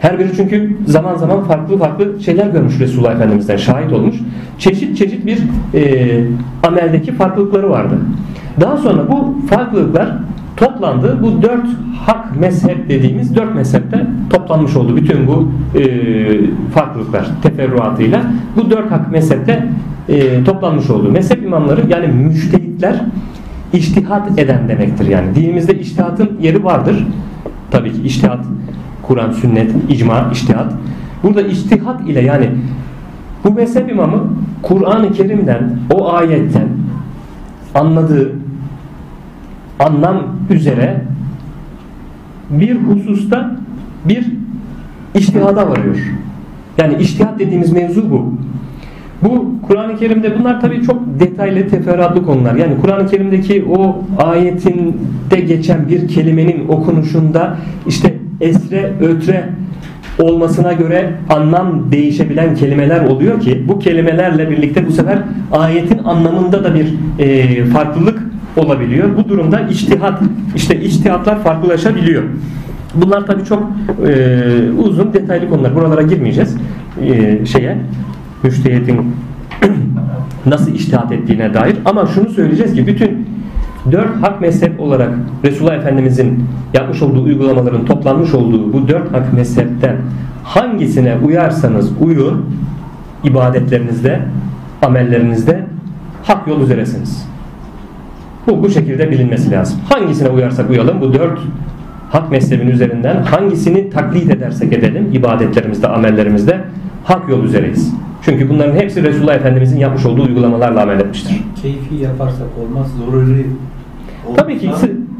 her biri çünkü zaman zaman farklı farklı şeyler görmüş Resulullah Efendimiz'den şahit olmuş. Çeşit çeşit bir e, ameldeki farklılıkları vardı. Daha sonra bu farklılıklar toplandı. Bu dört hak mezhep dediğimiz dört mezhepte toplanmış oldu. Bütün bu e, farklılıklar teferruatıyla bu dört hak mezhepte e, toplanmış oldu. Mezhep imamları yani müştehitler iştihat eden demektir yani. Dinimizde iştihatın yeri vardır. Tabii ki iştihat Kur'an, sünnet, icma, iştihat. Burada iştihat ile yani bu mezhep imamı Kur'an-ı Kerim'den, o ayetten anladığı anlam üzere bir hususta bir iştihada varıyor. Yani iştihat dediğimiz mevzu bu. Bu Kur'an-ı Kerim'de bunlar tabii çok detaylı teferruatlı konular. Yani Kur'an-ı Kerim'deki o ayetinde geçen bir kelimenin okunuşunda işte esre ötre olmasına göre anlam değişebilen kelimeler oluyor ki bu kelimelerle birlikte bu sefer ayetin anlamında da bir e, farklılık olabiliyor. Bu durumda içtihat işte içtihatlar farklılaşabiliyor. Bunlar tabii çok e, uzun detaylı konular. Buralara girmeyeceğiz. E, şeye müştehitin nasıl iştihat ettiğine dair ama şunu söyleyeceğiz ki bütün dört hak mezhep olarak Resulullah Efendimizin yapmış olduğu uygulamaların toplanmış olduğu bu dört hak mezhepten hangisine uyarsanız uyun ibadetlerinizde amellerinizde hak yol üzeresiniz. Bu bu şekilde bilinmesi lazım. Hangisine uyarsak uyalım bu dört hak mezhebin üzerinden hangisini taklit edersek edelim ibadetlerimizde, amellerimizde hak yol üzereyiz. Çünkü bunların hepsi Resulullah Efendimizin yapmış olduğu uygulamalarla amel etmiştir. Keyfi yaparsak olmaz, zoruri Tabii ki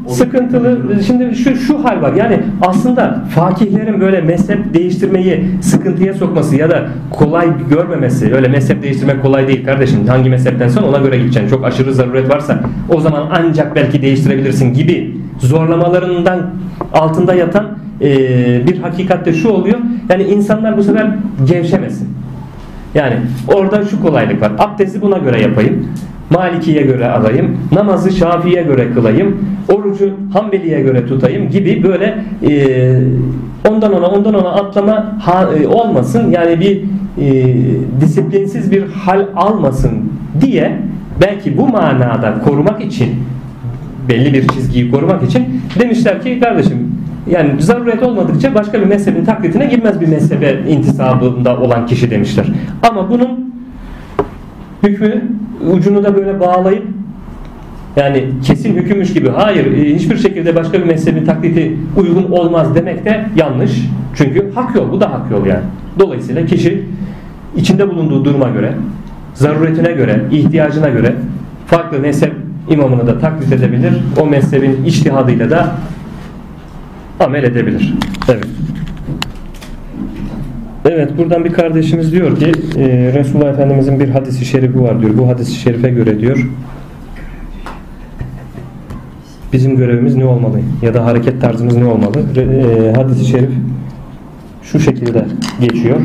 sıkıntılı şimdi şu şu hal var. Yani aslında fakihlerin böyle mezhep değiştirmeyi sıkıntıya sokması ya da kolay görmemesi. Öyle mezhep değiştirmek kolay değil kardeşim. Hangi mezheptensen ona göre gideceksin. Çok aşırı zaruret varsa o zaman ancak belki değiştirebilirsin gibi zorlamalarından altında yatan eee, bir hakikatte şu oluyor. Yani insanlar bu sefer gevşemesin. Yani orada şu kolaylık var. Abdesti buna göre yapayım. Maliki'ye göre alayım. Namazı Şafii'ye göre kılayım. Orucu Hanbeli'ye göre tutayım gibi böyle e, ondan ona ondan ona atlama ha- e, olmasın. Yani bir e, disiplinsiz bir hal almasın diye belki bu manada korumak için belli bir çizgiyi korumak için demişler ki kardeşim yani zaruret olmadıkça başka bir mezhebin taklitine girmez bir mezhebe intisabında olan kişi demişler. Ama bunun hükmü ucunu da böyle bağlayıp yani kesin hükümmüş gibi hayır e, hiçbir şekilde başka bir mezhebin taklidi uygun olmaz demek de yanlış. Çünkü hak yol bu da hak yol yani. Dolayısıyla kişi içinde bulunduğu duruma göre, zaruretine göre, ihtiyacına göre farklı mezhep imamını da taklit edebilir. O mezhebin içtihadıyla da amel edebilir. Evet. Evet buradan bir kardeşimiz diyor ki e, Resulullah Efendimizin bir hadisi şerifi var diyor. Bu hadisi şerife göre diyor bizim görevimiz ne olmalı ya da hareket tarzımız ne olmalı? E, hadisi şerif şu şekilde geçiyor.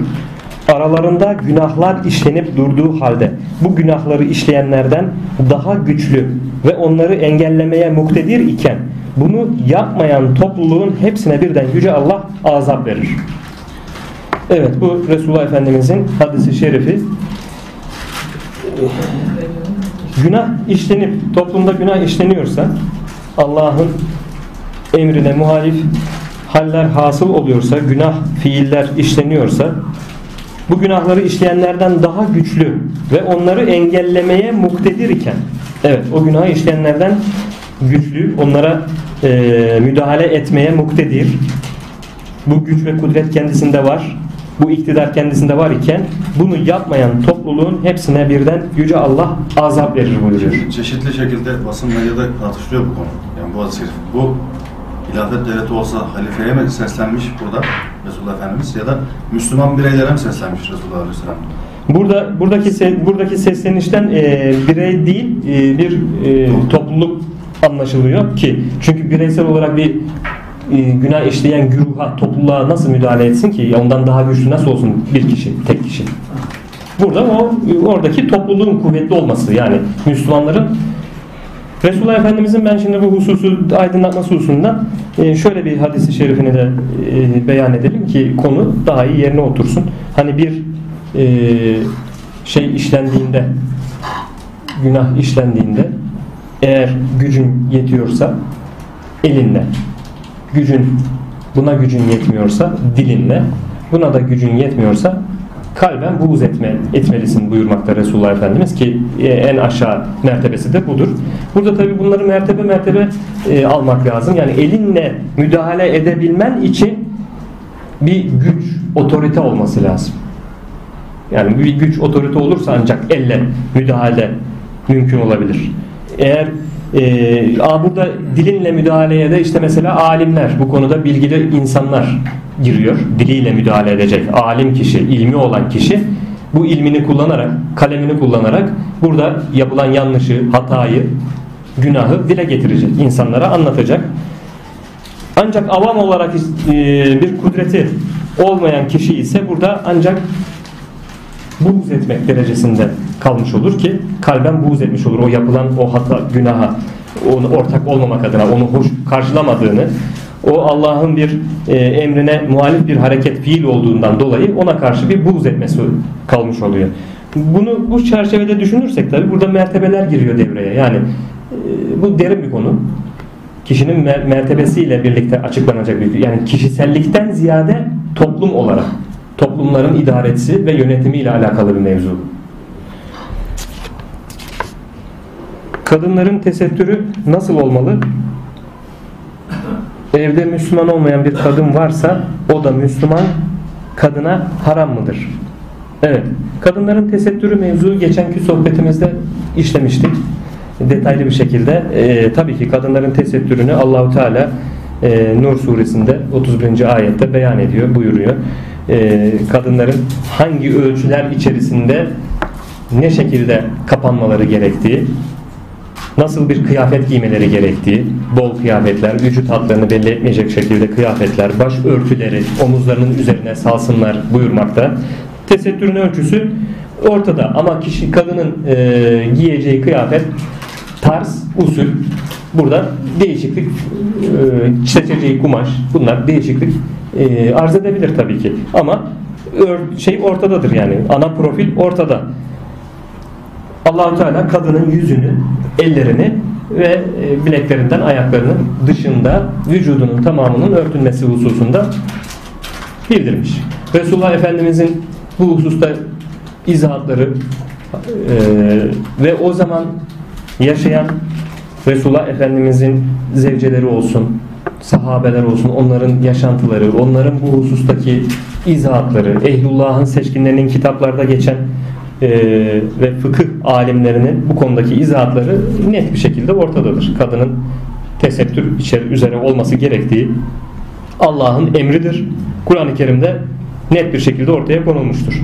Aralarında günahlar işlenip durduğu halde bu günahları işleyenlerden daha güçlü ve onları engellemeye muktedir iken bunu yapmayan topluluğun hepsine birden Yüce Allah azap verir. Evet bu Resulullah Efendimizin hadisi şerifi günah işlenip toplumda günah işleniyorsa Allah'ın emrine muhalif haller hasıl oluyorsa günah fiiller işleniyorsa bu günahları işleyenlerden daha güçlü ve onları engellemeye muktedir iken evet o günahı işleyenlerden güçlü onlara e, müdahale etmeye muktedir bu güç ve kudret kendisinde var bu iktidar kendisinde var iken bunu yapmayan topluluğun hepsine birden Yüce Allah azap verir buyuruyor. Çeşitli şekilde basın medyada tartışılıyor bu konu. Yani bu şerif. Bu hilafet devleti olsa halifeye mi seslenmiş burada Resulullah Efendimiz ya da Müslüman bireylere mi seslenmiş Resulullah Aleyhisselam? Burada buradaki buradaki seslenişten e, birey değil e, bir e, topluluk anlaşılıyor ki çünkü bireysel olarak bir e, günah işleyen güruha, topluluğa nasıl müdahale etsin ki? Ondan daha güçlü nasıl olsun bir kişi, tek kişi? Burada o oradaki topluluğun kuvvetli olması yani Müslümanların Resulullah Efendimizin ben şimdi bu hususu aydınlatması hususunda e, şöyle bir hadisi şerifini de e, beyan edelim ki konu daha iyi yerine otursun. Hani bir e, şey işlendiğinde günah işlendiğinde eğer gücün yetiyorsa elinle gücün buna gücün yetmiyorsa dilinle buna da gücün yetmiyorsa kalben buğz etme, etmelisin buyurmakta Resulullah Efendimiz ki e, en aşağı mertebesi de budur. Burada tabi bunları mertebe mertebe e, almak lazım. Yani elinle müdahale edebilmen için bir güç, otorite olması lazım. Yani bir güç, otorite olursa ancak elle müdahale mümkün olabilir. Eğer e, burada dilinle müdahaleye de işte mesela alimler bu konuda bilgili insanlar giriyor. Diliyle müdahale edecek alim kişi, ilmi olan kişi bu ilmini kullanarak, kalemini kullanarak burada yapılan yanlışı, hatayı, günahı dile getirecek, insanlara anlatacak. Ancak avam olarak e, bir kudreti olmayan kişi ise burada ancak buğz etmek derecesinde kalmış olur ki kalben buğz etmiş olur. O yapılan o hata günaha onu ortak olmamak adına onu hoş karşılamadığını o Allah'ın bir e, emrine muhalif bir hareket fiil olduğundan dolayı ona karşı bir buğz etmesi kalmış oluyor. Bunu bu çerçevede düşünürsek tabi burada mertebeler giriyor devreye. Yani e, bu derin bir konu. Kişinin mer- mertebesiyle birlikte açıklanacak bir yani kişisellikten ziyade toplum olarak toplumların idaresi ve yönetimiyle alakalı bir mevzu. Kadınların tesettürü nasıl olmalı? Evde Müslüman olmayan bir kadın varsa o da Müslüman kadına haram mıdır? Evet. Kadınların tesettürü mevzu geçenki sohbetimizde işlemiştik. Detaylı bir şekilde. Ee, tabii ki kadınların tesettürünü Allahu Teala e, Nur suresinde 31. ayette beyan ediyor, buyuruyor. Ee, kadınların hangi ölçüler içerisinde ne şekilde kapanmaları gerektiği, nasıl bir kıyafet giymeleri gerektiği, bol kıyafetler, vücut hatlarını belli etmeyecek şekilde kıyafetler, baş örtüleri omuzlarının üzerine salsınlar buyurmakta. Tesettürün ölçüsü ortada ama kişi kadının e, giyeceği kıyafet tarz, usul burada değişiklik e, seçeceği kumaş bunlar değişiklik e, arz edebilir tabii ki ama şey ortadadır yani ana profil ortada. Allahu Teala kadının yüzünü, ellerini ve e, bileklerinden ayaklarının dışında vücudunun tamamının örtülmesi hususunda bildirmiş. Resulullah Efendimizin bu hususta izahatları e, ve o zaman yaşayan Resulullah Efendimizin zevceleri olsun, sahabeler olsun, onların yaşantıları, onların bu husustaki izahatları, Ehlullah'ın seçkinlerinin kitaplarda geçen e, ve fıkıh alimlerinin bu konudaki izahatları net bir şekilde ortadadır. Kadının tesettür içeri, üzere olması gerektiği Allah'ın emridir. Kur'an-ı Kerim'de net bir şekilde ortaya konulmuştur.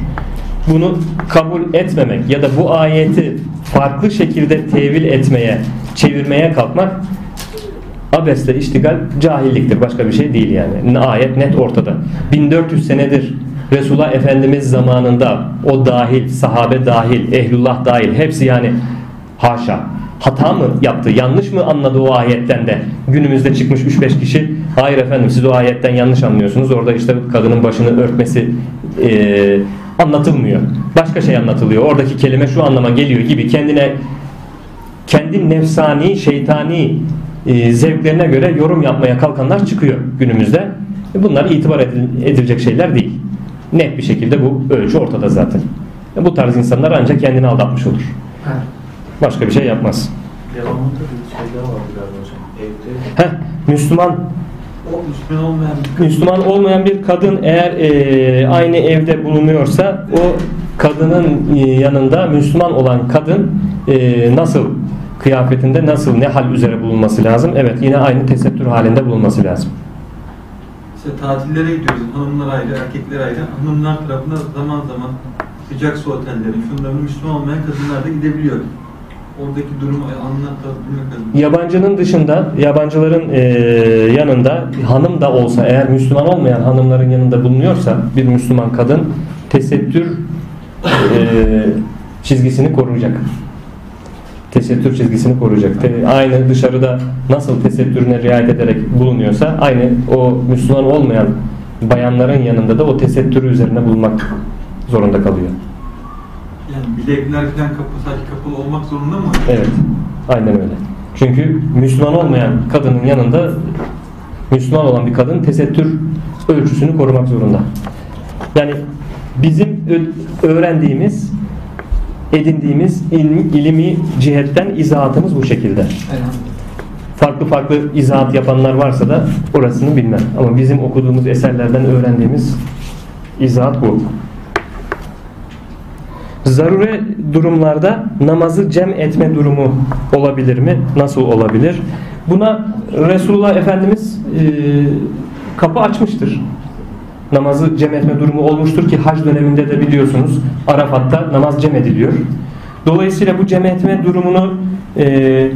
Bunu kabul etmemek ya da bu ayeti farklı şekilde tevil etmeye, çevirmeye kalkmak abesle iştigal cahilliktir. Başka bir şey değil yani. Ayet net ortada. 1400 senedir Resulullah Efendimiz zamanında o dahil, sahabe dahil, ehlullah dahil hepsi yani haşa hata mı yaptı, yanlış mı anladı o ayetten de günümüzde çıkmış 3-5 kişi hayır efendim siz o ayetten yanlış anlıyorsunuz orada işte kadının başını örtmesi e, anlatılmıyor başka şey anlatılıyor oradaki kelime şu anlama geliyor gibi kendine kendi nefsani, şeytani e, zevklerine göre yorum yapmaya kalkanlar çıkıyor günümüzde. E, Bunlar itibar edil- edilecek şeyler değil. Net bir şekilde bu ölçü ortada zaten. E, Bu tarz insanlar ancak kendini aldatmış olur. Başka bir şey yapmaz. Devamında bir şeyler vardı galiba hocam. Evde Heh, Müslüman O Müslüman olmayan bir Müslüman olmayan bir kadın eğer e, aynı evde bulunuyorsa o kadının e, yanında Müslüman olan kadın e, nasıl kıyafetinde nasıl ne hal üzere bulunması lazım? Evet yine aynı tesettür halinde bulunması lazım. İşte tatillere gidiyoruz. Hanımlar ayrı, erkekler ayrı. Hanımlar tarafında zaman zaman sıcak su otelleri, şunların Müslüman olmayan kadınlar da gidebiliyor. Oradaki durumu anlatabilmek adına. Yabancının dışında yabancıların e, yanında hanım da olsa eğer Müslüman olmayan hanımların yanında bulunuyorsa bir Müslüman kadın tesettür e, çizgisini koruyacak. Tesettür çizgisini koruyacak. Te- Aynı dışarıda nasıl tesettürüne riayet ederek bulunuyorsa aynı o Müslüman olmayan bayanların yanında da o tesettürü üzerine bulunmak zorunda kalıyor. Yani bilekler falan kapı, kapalı olmak zorunda mı? Evet. Aynen öyle. Çünkü Müslüman olmayan kadının yanında Müslüman olan bir kadın tesettür ölçüsünü korumak zorunda. Yani bizim öğrendiğimiz, edindiğimiz ilmi, ilmi cihetten izahatımız bu şekilde. Farklı farklı izahat yapanlar varsa da orasını bilmem. Ama bizim okuduğumuz eserlerden öğrendiğimiz izahat bu. Zarure durumlarda namazı cem etme durumu olabilir mi? Nasıl olabilir? Buna Resulullah Efendimiz e, kapı açmıştır. Namazı cem etme durumu olmuştur ki hac döneminde de biliyorsunuz Arafat'ta namaz cem ediliyor. Dolayısıyla bu cem etme durumunu e,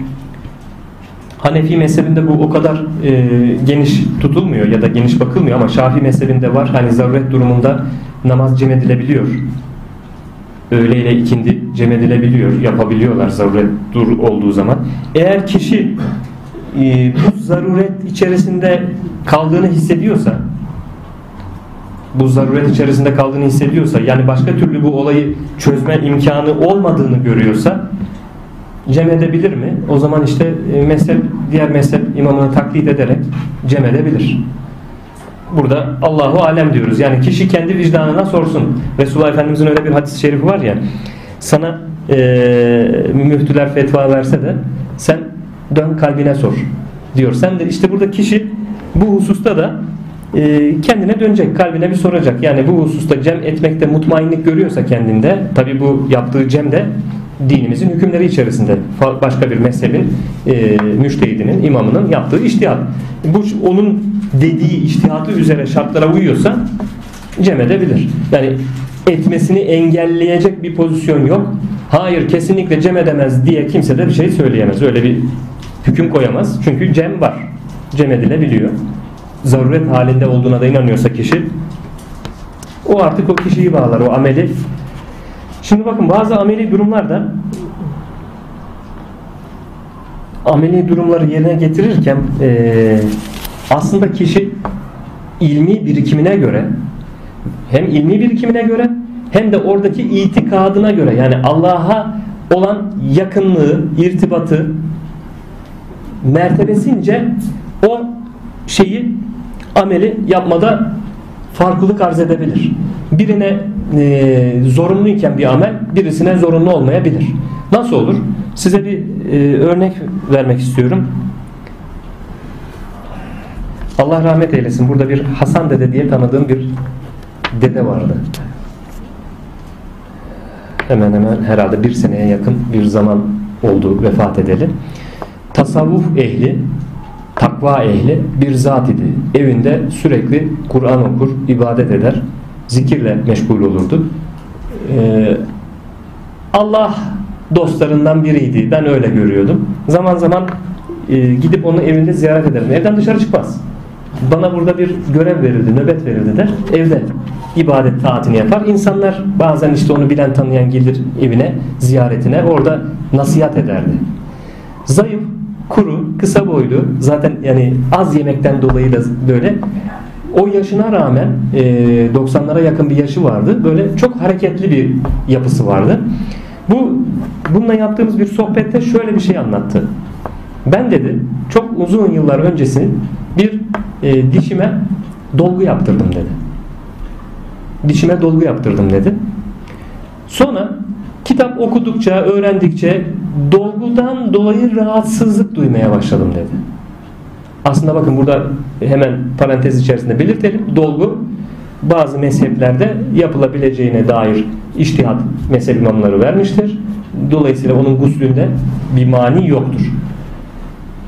Hanefi mezhebinde bu o kadar e, geniş tutulmuyor ya da geniş bakılmıyor ama Şafii mezhebinde var. Hani zaruret durumunda namaz cem edilebiliyor. Öğle ile ikindi cem edilebiliyor. Yapabiliyorlar zaruret dur olduğu zaman. Eğer kişi e, bu zaruret içerisinde kaldığını hissediyorsa bu zaruret içerisinde kaldığını hissediyorsa yani başka türlü bu olayı çözme imkanı olmadığını görüyorsa cem edebilir mi? O zaman işte e, mezhep, diğer mezhep imamını taklit ederek cem edebilir. Burada Allahu alem diyoruz. Yani kişi kendi vicdanına sorsun. Resulullah Efendimizin öyle bir hadis-i şerifi var ya. Sana e, müftüler fetva verse de sen dön kalbine sor diyor. Sen de işte burada kişi bu hususta da kendine dönecek, kalbine bir soracak. Yani bu hususta cem etmekte mutmainlik görüyorsa kendinde, tabi bu yaptığı cem de dinimizin hükümleri içerisinde başka bir mezhebin e, müştehidinin, imamının yaptığı iştihat. Bu onun dediği iştihatı üzere şartlara uyuyorsa cem edebilir. Yani etmesini engelleyecek bir pozisyon yok. Hayır kesinlikle cem edemez diye kimse de bir şey söyleyemez. Öyle bir hüküm koyamaz. Çünkü cem var. Cem edilebiliyor. Zaruret halinde olduğuna da inanıyorsa kişi o artık o kişiyi bağlar. O ameli Şimdi bakın bazı ameli durumlarda ameli durumları yerine getirirken eee, aslında kişi ilmi birikimine göre hem ilmi birikimine göre hem de oradaki itikadına göre yani Allah'a olan yakınlığı, irtibatı mertebesince o şeyi ameli yapmada farklılık arz edebilir. Birine e, zorunluyken bir amel birisine zorunlu olmayabilir. Nasıl olur? Size bir e, örnek vermek istiyorum. Allah rahmet eylesin. Burada bir Hasan dede diye tanıdığım bir dede vardı. Hemen hemen herhalde bir seneye yakın bir zaman oldu vefat edeli. Tasavvuf ehli, takva ehli bir zat idi. Evinde sürekli Kur'an okur, ibadet eder. Zikirle meşgul olurdu. Ee, Allah dostlarından biriydi. Ben öyle görüyordum. Zaman zaman e, gidip onu evinde ziyaret ederim. Evden dışarı çıkmaz. Bana burada bir görev verildi, nöbet verildi der. Evde ibadet taatini yapar. İnsanlar bazen işte onu bilen tanıyan gelir evine, ziyaretine. Orada nasihat ederdi. Zayıf, kuru, kısa boylu. Zaten yani az yemekten dolayı da böyle. O yaşına rağmen e, 90'lara yakın bir yaşı vardı. Böyle çok hareketli bir yapısı vardı. Bu bununla yaptığımız bir sohbette şöyle bir şey anlattı. Ben dedi çok uzun yıllar öncesi bir e, dişime dolgu yaptırdım dedi. Dişime dolgu yaptırdım dedi. Sonra kitap okudukça, öğrendikçe dolgudan dolayı rahatsızlık duymaya başladım dedi. Aslında bakın burada hemen parantez içerisinde belirtelim. Dolgu bazı mezheplerde yapılabileceğine dair iştihat mezhep imamları vermiştir. Dolayısıyla onun guslünde bir mani yoktur.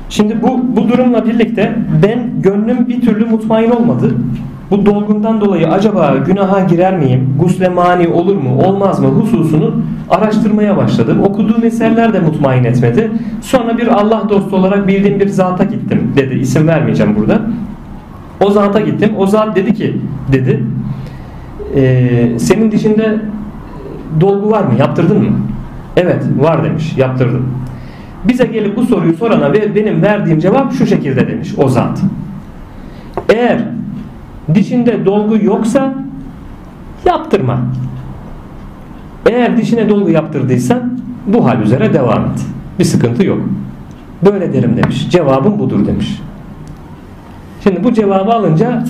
Şimdi bu, bu durumla birlikte ben gönlüm bir türlü mutmain olmadı. Bu dolgundan dolayı acaba günaha girer miyim? Gusle mani olur mu? Olmaz mı? Hususunu araştırmaya başladım. Okuduğum eserler de mutmain etmedi. Sonra bir Allah dostu olarak bildiğim bir zata gittim dedi. İsim vermeyeceğim burada. O zata gittim. O zat dedi ki dedi e, senin dişinde dolgu var mı? Yaptırdın mı? Evet var demiş. Yaptırdım. Bize gelip bu soruyu sorana ve benim verdiğim cevap şu şekilde demiş o zat. Eğer dişinde dolgu yoksa yaptırma. Eğer dişine dolgu yaptırdıysan bu hal üzere devam et. Bir sıkıntı yok. Böyle derim demiş. Cevabım budur demiş. Şimdi bu cevabı alınca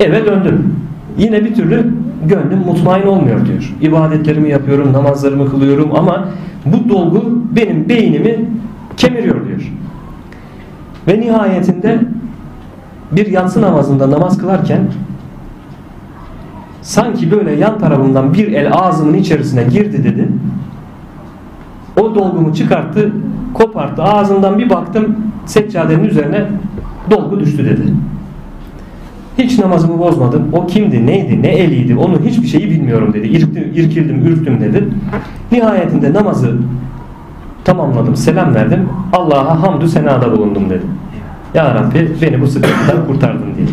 eve döndüm. Yine bir türlü gönlüm mutmain olmuyor diyor. İbadetlerimi yapıyorum, namazlarımı kılıyorum ama bu dolgu benim beynimi kemiriyor diyor. Ve nihayetinde bir yatsı namazında namaz kılarken sanki böyle yan tarafından bir el ağzımın içerisine girdi dedi. O dolgumu çıkarttı, koparttı. Ağzından bir baktım seccadenin üzerine dolgu düştü dedi. Hiç namazımı bozmadım. O kimdi, neydi, ne eliydi onu hiçbir şeyi bilmiyorum dedi. İrktim, irkildim, ürktüm dedi. Nihayetinde namazı tamamladım, selam verdim. Allah'a hamdü senada bulundum dedi. Ya Rabbi beni bu sıkıntıdan kurtardın diye.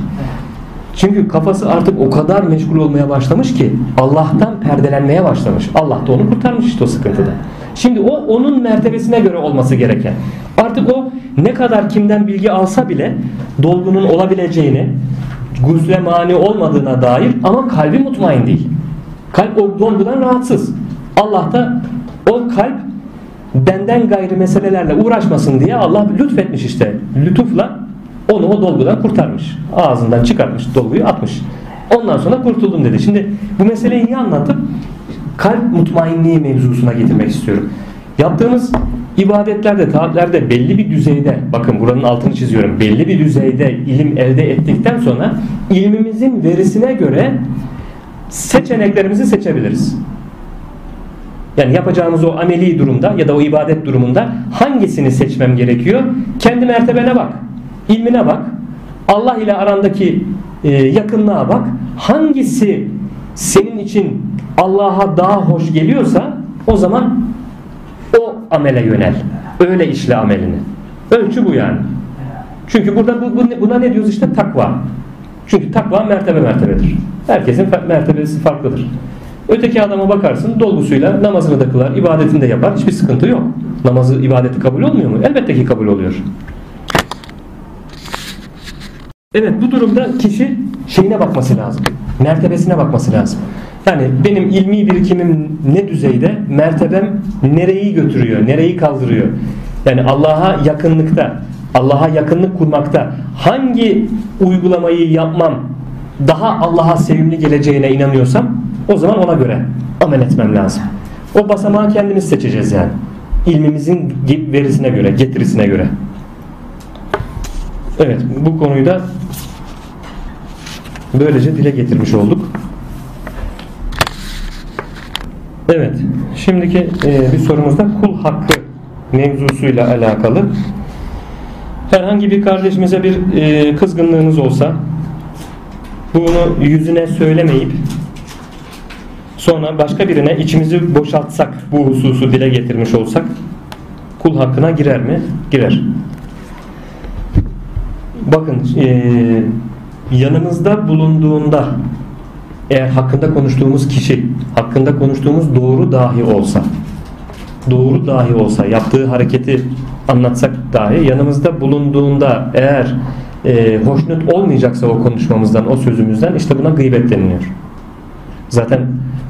Çünkü kafası artık o kadar meşgul olmaya başlamış ki Allah'tan perdelenmeye başlamış. Allah da onu kurtarmış işte o sıkıntıda. Şimdi o onun mertebesine göre olması gereken. Artık o ne kadar kimden bilgi alsa bile dolgunun olabileceğini, gusle mani olmadığına dair ama kalbi mutmain değil. Kalp o dolgudan rahatsız. Allah da o kalp benden gayrı meselelerle uğraşmasın diye Allah lütfetmiş işte. Lütufla onu o dolgudan kurtarmış. Ağzından çıkartmış dolguyu atmış. Ondan sonra kurtuldum dedi. Şimdi bu meseleyi niye anlattım? Kalp mutmainliği mevzusuna getirmek istiyorum. Yaptığımız ibadetlerde, taatlerde belli bir düzeyde, bakın buranın altını çiziyorum, belli bir düzeyde ilim elde ettikten sonra ilmimizin verisine göre seçeneklerimizi seçebiliriz. Yani yapacağımız o ameli durumda ya da o ibadet durumunda hangisini seçmem gerekiyor? Kendi mertebene bak, ilmine bak, Allah ile arandaki e, yakınlığa bak. Hangisi senin için Allah'a daha hoş geliyorsa o zaman o amele yönel. Öyle işle amelini. Ölçü bu yani. Çünkü burada bu, bu, buna ne diyoruz işte takva. Çünkü takva mertebe mertebedir. Herkesin mertebesi farklıdır. Öteki adama bakarsın dolgusuyla namazını da kılar, ibadetini de yapar. Hiçbir sıkıntı yok. Namazı, ibadeti kabul olmuyor mu? Elbette ki kabul oluyor. Evet bu durumda kişi şeyine bakması lazım. Mertebesine bakması lazım. Yani benim ilmi birikimim ne düzeyde, mertebem nereyi götürüyor, nereyi kaldırıyor. Yani Allah'a yakınlıkta, Allah'a yakınlık kurmakta hangi uygulamayı yapmam daha Allah'a sevimli geleceğine inanıyorsam o zaman ona göre amel etmem lazım. O basamağı kendimiz seçeceğiz yani. İlmimizin verisine göre, getirisine göre. Evet bu konuyu da böylece dile getirmiş olduk. Evet şimdiki e, bir sorumuz da kul hakkı mevzusuyla alakalı. Herhangi bir kardeşimize bir e, kızgınlığınız olsa bunu yüzüne söylemeyip sonra başka birine içimizi boşaltsak bu hususu dile getirmiş olsak kul hakkına girer mi? Girer. Bakın eee, yanımızda bulunduğunda eğer hakkında konuştuğumuz kişi hakkında konuştuğumuz doğru dahi olsa doğru dahi olsa yaptığı hareketi anlatsak dahi yanımızda bulunduğunda eğer e, hoşnut olmayacaksa o konuşmamızdan o sözümüzden işte buna gıybet deniliyor. Zaten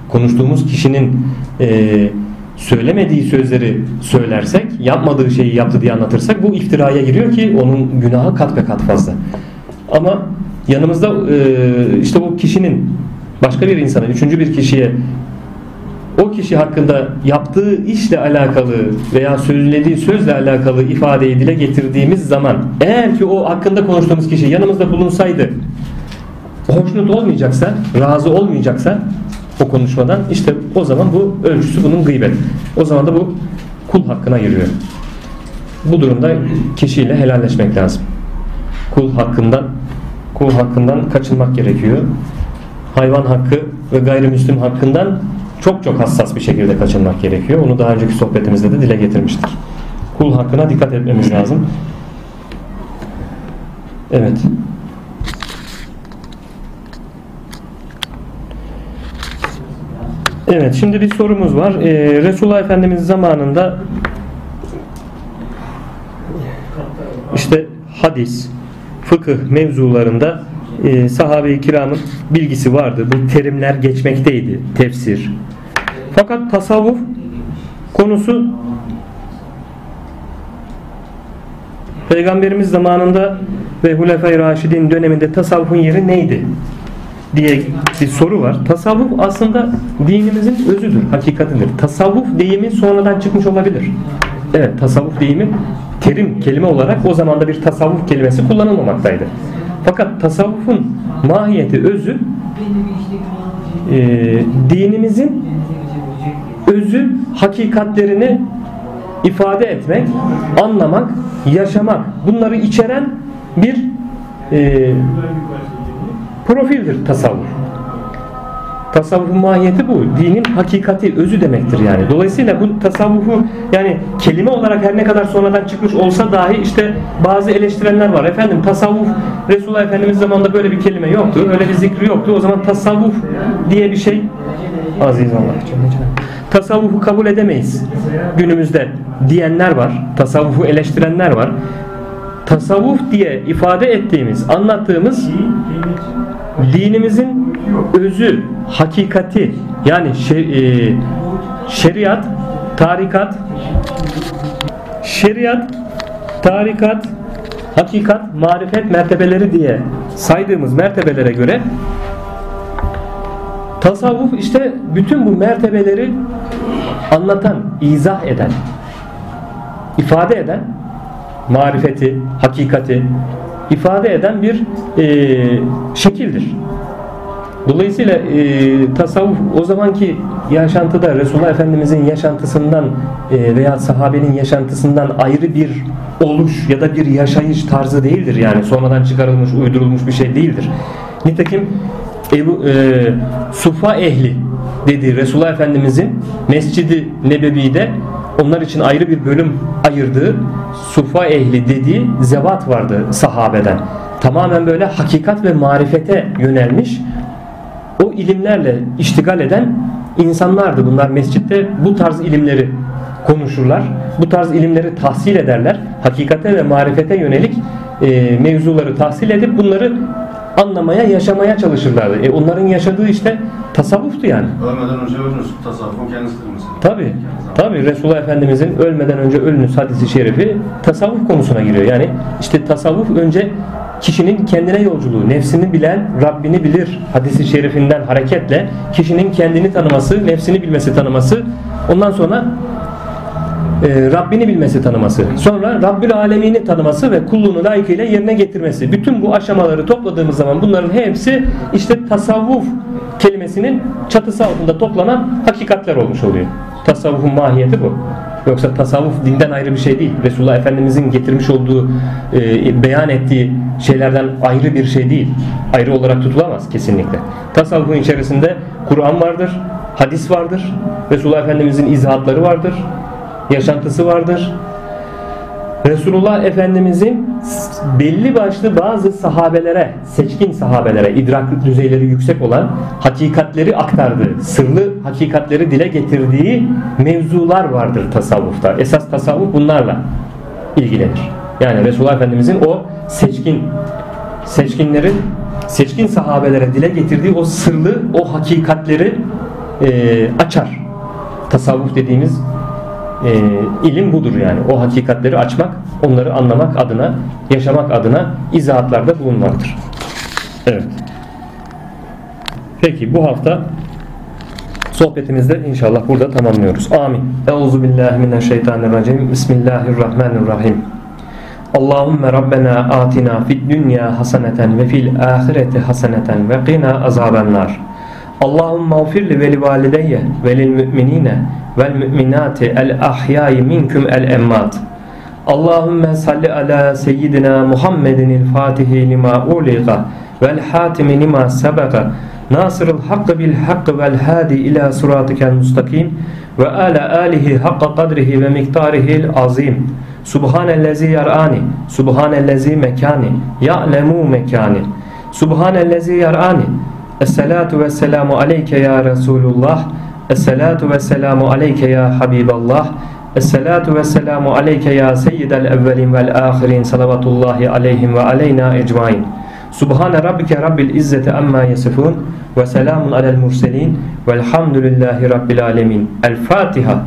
konuştuğumuz kişinin e, söylemediği sözleri söylersek yapmadığı şeyi yaptı diye anlatırsak bu iftiraya giriyor ki onun günahı kat be kat fazla. Ama yanımızda e, işte o kişinin başka bir insana, üçüncü bir kişiye o kişi hakkında yaptığı işle alakalı veya söylediği sözle alakalı ifadeyi dile getirdiğimiz zaman eğer ki o hakkında konuştuğumuz kişi yanımızda bulunsaydı hoşnut olmayacaksa, razı olmayacaksa o konuşmadan işte o zaman bu ölçüsü bunun gıybet. O zaman da bu kul hakkına giriyor. Bu durumda kişiyle helalleşmek lazım. Kul hakkından kul hakkından kaçınmak gerekiyor. Hayvan hakkı ve gayrimüslim hakkından çok çok hassas bir şekilde kaçınmak gerekiyor. Onu daha önceki sohbetimizde de dile getirmiştik. Kul hakkına dikkat etmemiz lazım. Evet. Evet şimdi bir sorumuz var. Ee, Resulullah Efendimiz zamanında işte hadis, fıkıh mevzularında e, sahabe-i kiramın bilgisi vardı. Bu terimler geçmekteydi. Tefsir. Fakat tasavvuf konusu Peygamberimiz zamanında ve Hulefai Raşidin döneminde tasavvufun yeri neydi? Diye bir soru var. Tasavvuf aslında dinimizin özüdür, hakikatidir. Tasavvuf deyimi sonradan çıkmış olabilir. Evet, tasavvuf deyimi terim, kelime olarak o zamanda bir tasavvuf kelimesi kullanılmamaktaydı. Fakat tasavvufun mahiyeti, özü e, dinimizin özü hakikatlerini ifade etmek, anlamak, yaşamak bunları içeren bir e, profildir tasavvuf. Tasavvufun mahiyeti bu. Dinin hakikati, özü demektir yani. Dolayısıyla bu tasavvufu yani kelime olarak her ne kadar sonradan çıkmış olsa dahi işte bazı eleştirenler var. Efendim tasavvuf Resulullah Efendimiz zamanında böyle bir kelime yoktu. Öyle bir zikri yoktu. O zaman tasavvuf diye bir şey aziz Allah. Tasavvufu kabul edemeyiz günümüzde diyenler var. Tasavvufu eleştirenler var. Tasavvuf diye ifade ettiğimiz, anlattığımız dinimizin özü, hakikati yani e, şeriat, tarikat, şeriat, tarikat, hakikat, marifet mertebeleri diye saydığımız mertebelere göre tasavvuf işte bütün bu mertebeleri anlatan, izah eden, ifade eden marifeti, hakikati ifade eden bir e, şekildir. Dolayısıyla e, tasavvuf o zamanki yaşantıda Resulullah Efendimizin yaşantısından e, veya sahabenin yaşantısından ayrı bir oluş ya da bir yaşayış tarzı değildir. Yani sonradan çıkarılmış, uydurulmuş bir şey değildir. Nitekim Ebu, e, Sufa ehli dediği Resulullah Efendimizin Mescidi Nebevi'de onlar için ayrı bir bölüm ayırdığı Sufa ehli dediği zevat vardı sahabeden. Tamamen böyle hakikat ve marifete yönelmiş o ilimlerle iştigal eden insanlardı bunlar mescitte bu tarz ilimleri konuşurlar. Bu tarz ilimleri tahsil ederler. Hakikate ve marifete yönelik e, mevzuları tahsil edip bunları anlamaya, yaşamaya çalışırlardı. E, onların yaşadığı işte tasavvuftu yani. Ölmeden önce ölürüz. Tasavvufun kendisidir mesela. Tabi, tabi Resulullah Efendimizin ölmeden önce ölünüz hadisi şerifi tasavvuf konusuna giriyor. Yani işte tasavvuf önce kişinin kendine yolculuğu, nefsini bilen Rabbini bilir hadisi şerifinden hareketle kişinin kendini tanıması, nefsini bilmesi tanıması, ondan sonra e, Rabbini bilmesi tanıması, sonra Rabbül Alemini tanıması ve kulluğunu layıkıyla yerine getirmesi. Bütün bu aşamaları topladığımız zaman bunların hepsi işte tasavvuf kelimesinin çatısı altında toplanan hakikatler olmuş oluyor. Tasavvufun mahiyeti bu. Yoksa tasavvuf dinden ayrı bir şey değil. Resulullah Efendimizin getirmiş olduğu, e, beyan ettiği şeylerden ayrı bir şey değil. Ayrı olarak tutulamaz kesinlikle. Tasavvufun içerisinde Kur'an vardır, hadis vardır, Resulullah Efendimizin izahatları vardır, yaşantısı vardır. Resulullah Efendimizin belli başlı bazı sahabelere, seçkin sahabelere, idrak düzeyleri yüksek olan hakikatleri aktardığı, sırlı hakikatleri dile getirdiği mevzular vardır tasavvufta. Esas tasavvuf bunlarla ilgilenir. Yani Resulullah Efendimizin o seçkin seçkinlerin seçkin sahabelere dile getirdiği o sırlı, o hakikatleri e, açar. Tasavvuf dediğimiz e, ilim budur yani. O hakikatleri açmak, onları anlamak adına, yaşamak adına izahatlarda bulunmaktır. Evet. Peki bu hafta sohbetimizde inşallah burada tamamlıyoruz. Amin. Euzu billahi mineşşeytanirracim. Bismillahirrahmanirrahim. Allahümme Rabbena atina fid dünya haseneten ve fil ahireti haseneten ve qina azabennar. اللهم اغفر لي ولوالدي وللمؤمنين والمؤمنات الأحياء منكم الأموات اللهم صل على سيدنا محمد الفاتح لما أولغ والحاتم لما سبق ناصر الحق بالحق والهادي إلى صراطك المستقيم وآل آله حق قدره ومقداره العظيم سبحان الذي يرآني سبحان الذي مكاني يعلم مكاني سبحان الذي يرآني Esselatu ve selamu aleyke ya Resulullah. Esselatu ve selamu aleyke ya Habiballah. Esselatu ve selamu aleyke ya seyyidel evvelin vel ahirin salavatullahi aleyhim ve aleyna ecmain. Subhane rabbike rabbil izzeti amma yasifun ve selamun alel murselin velhamdülillahi rabbil alemin. El Fatiha.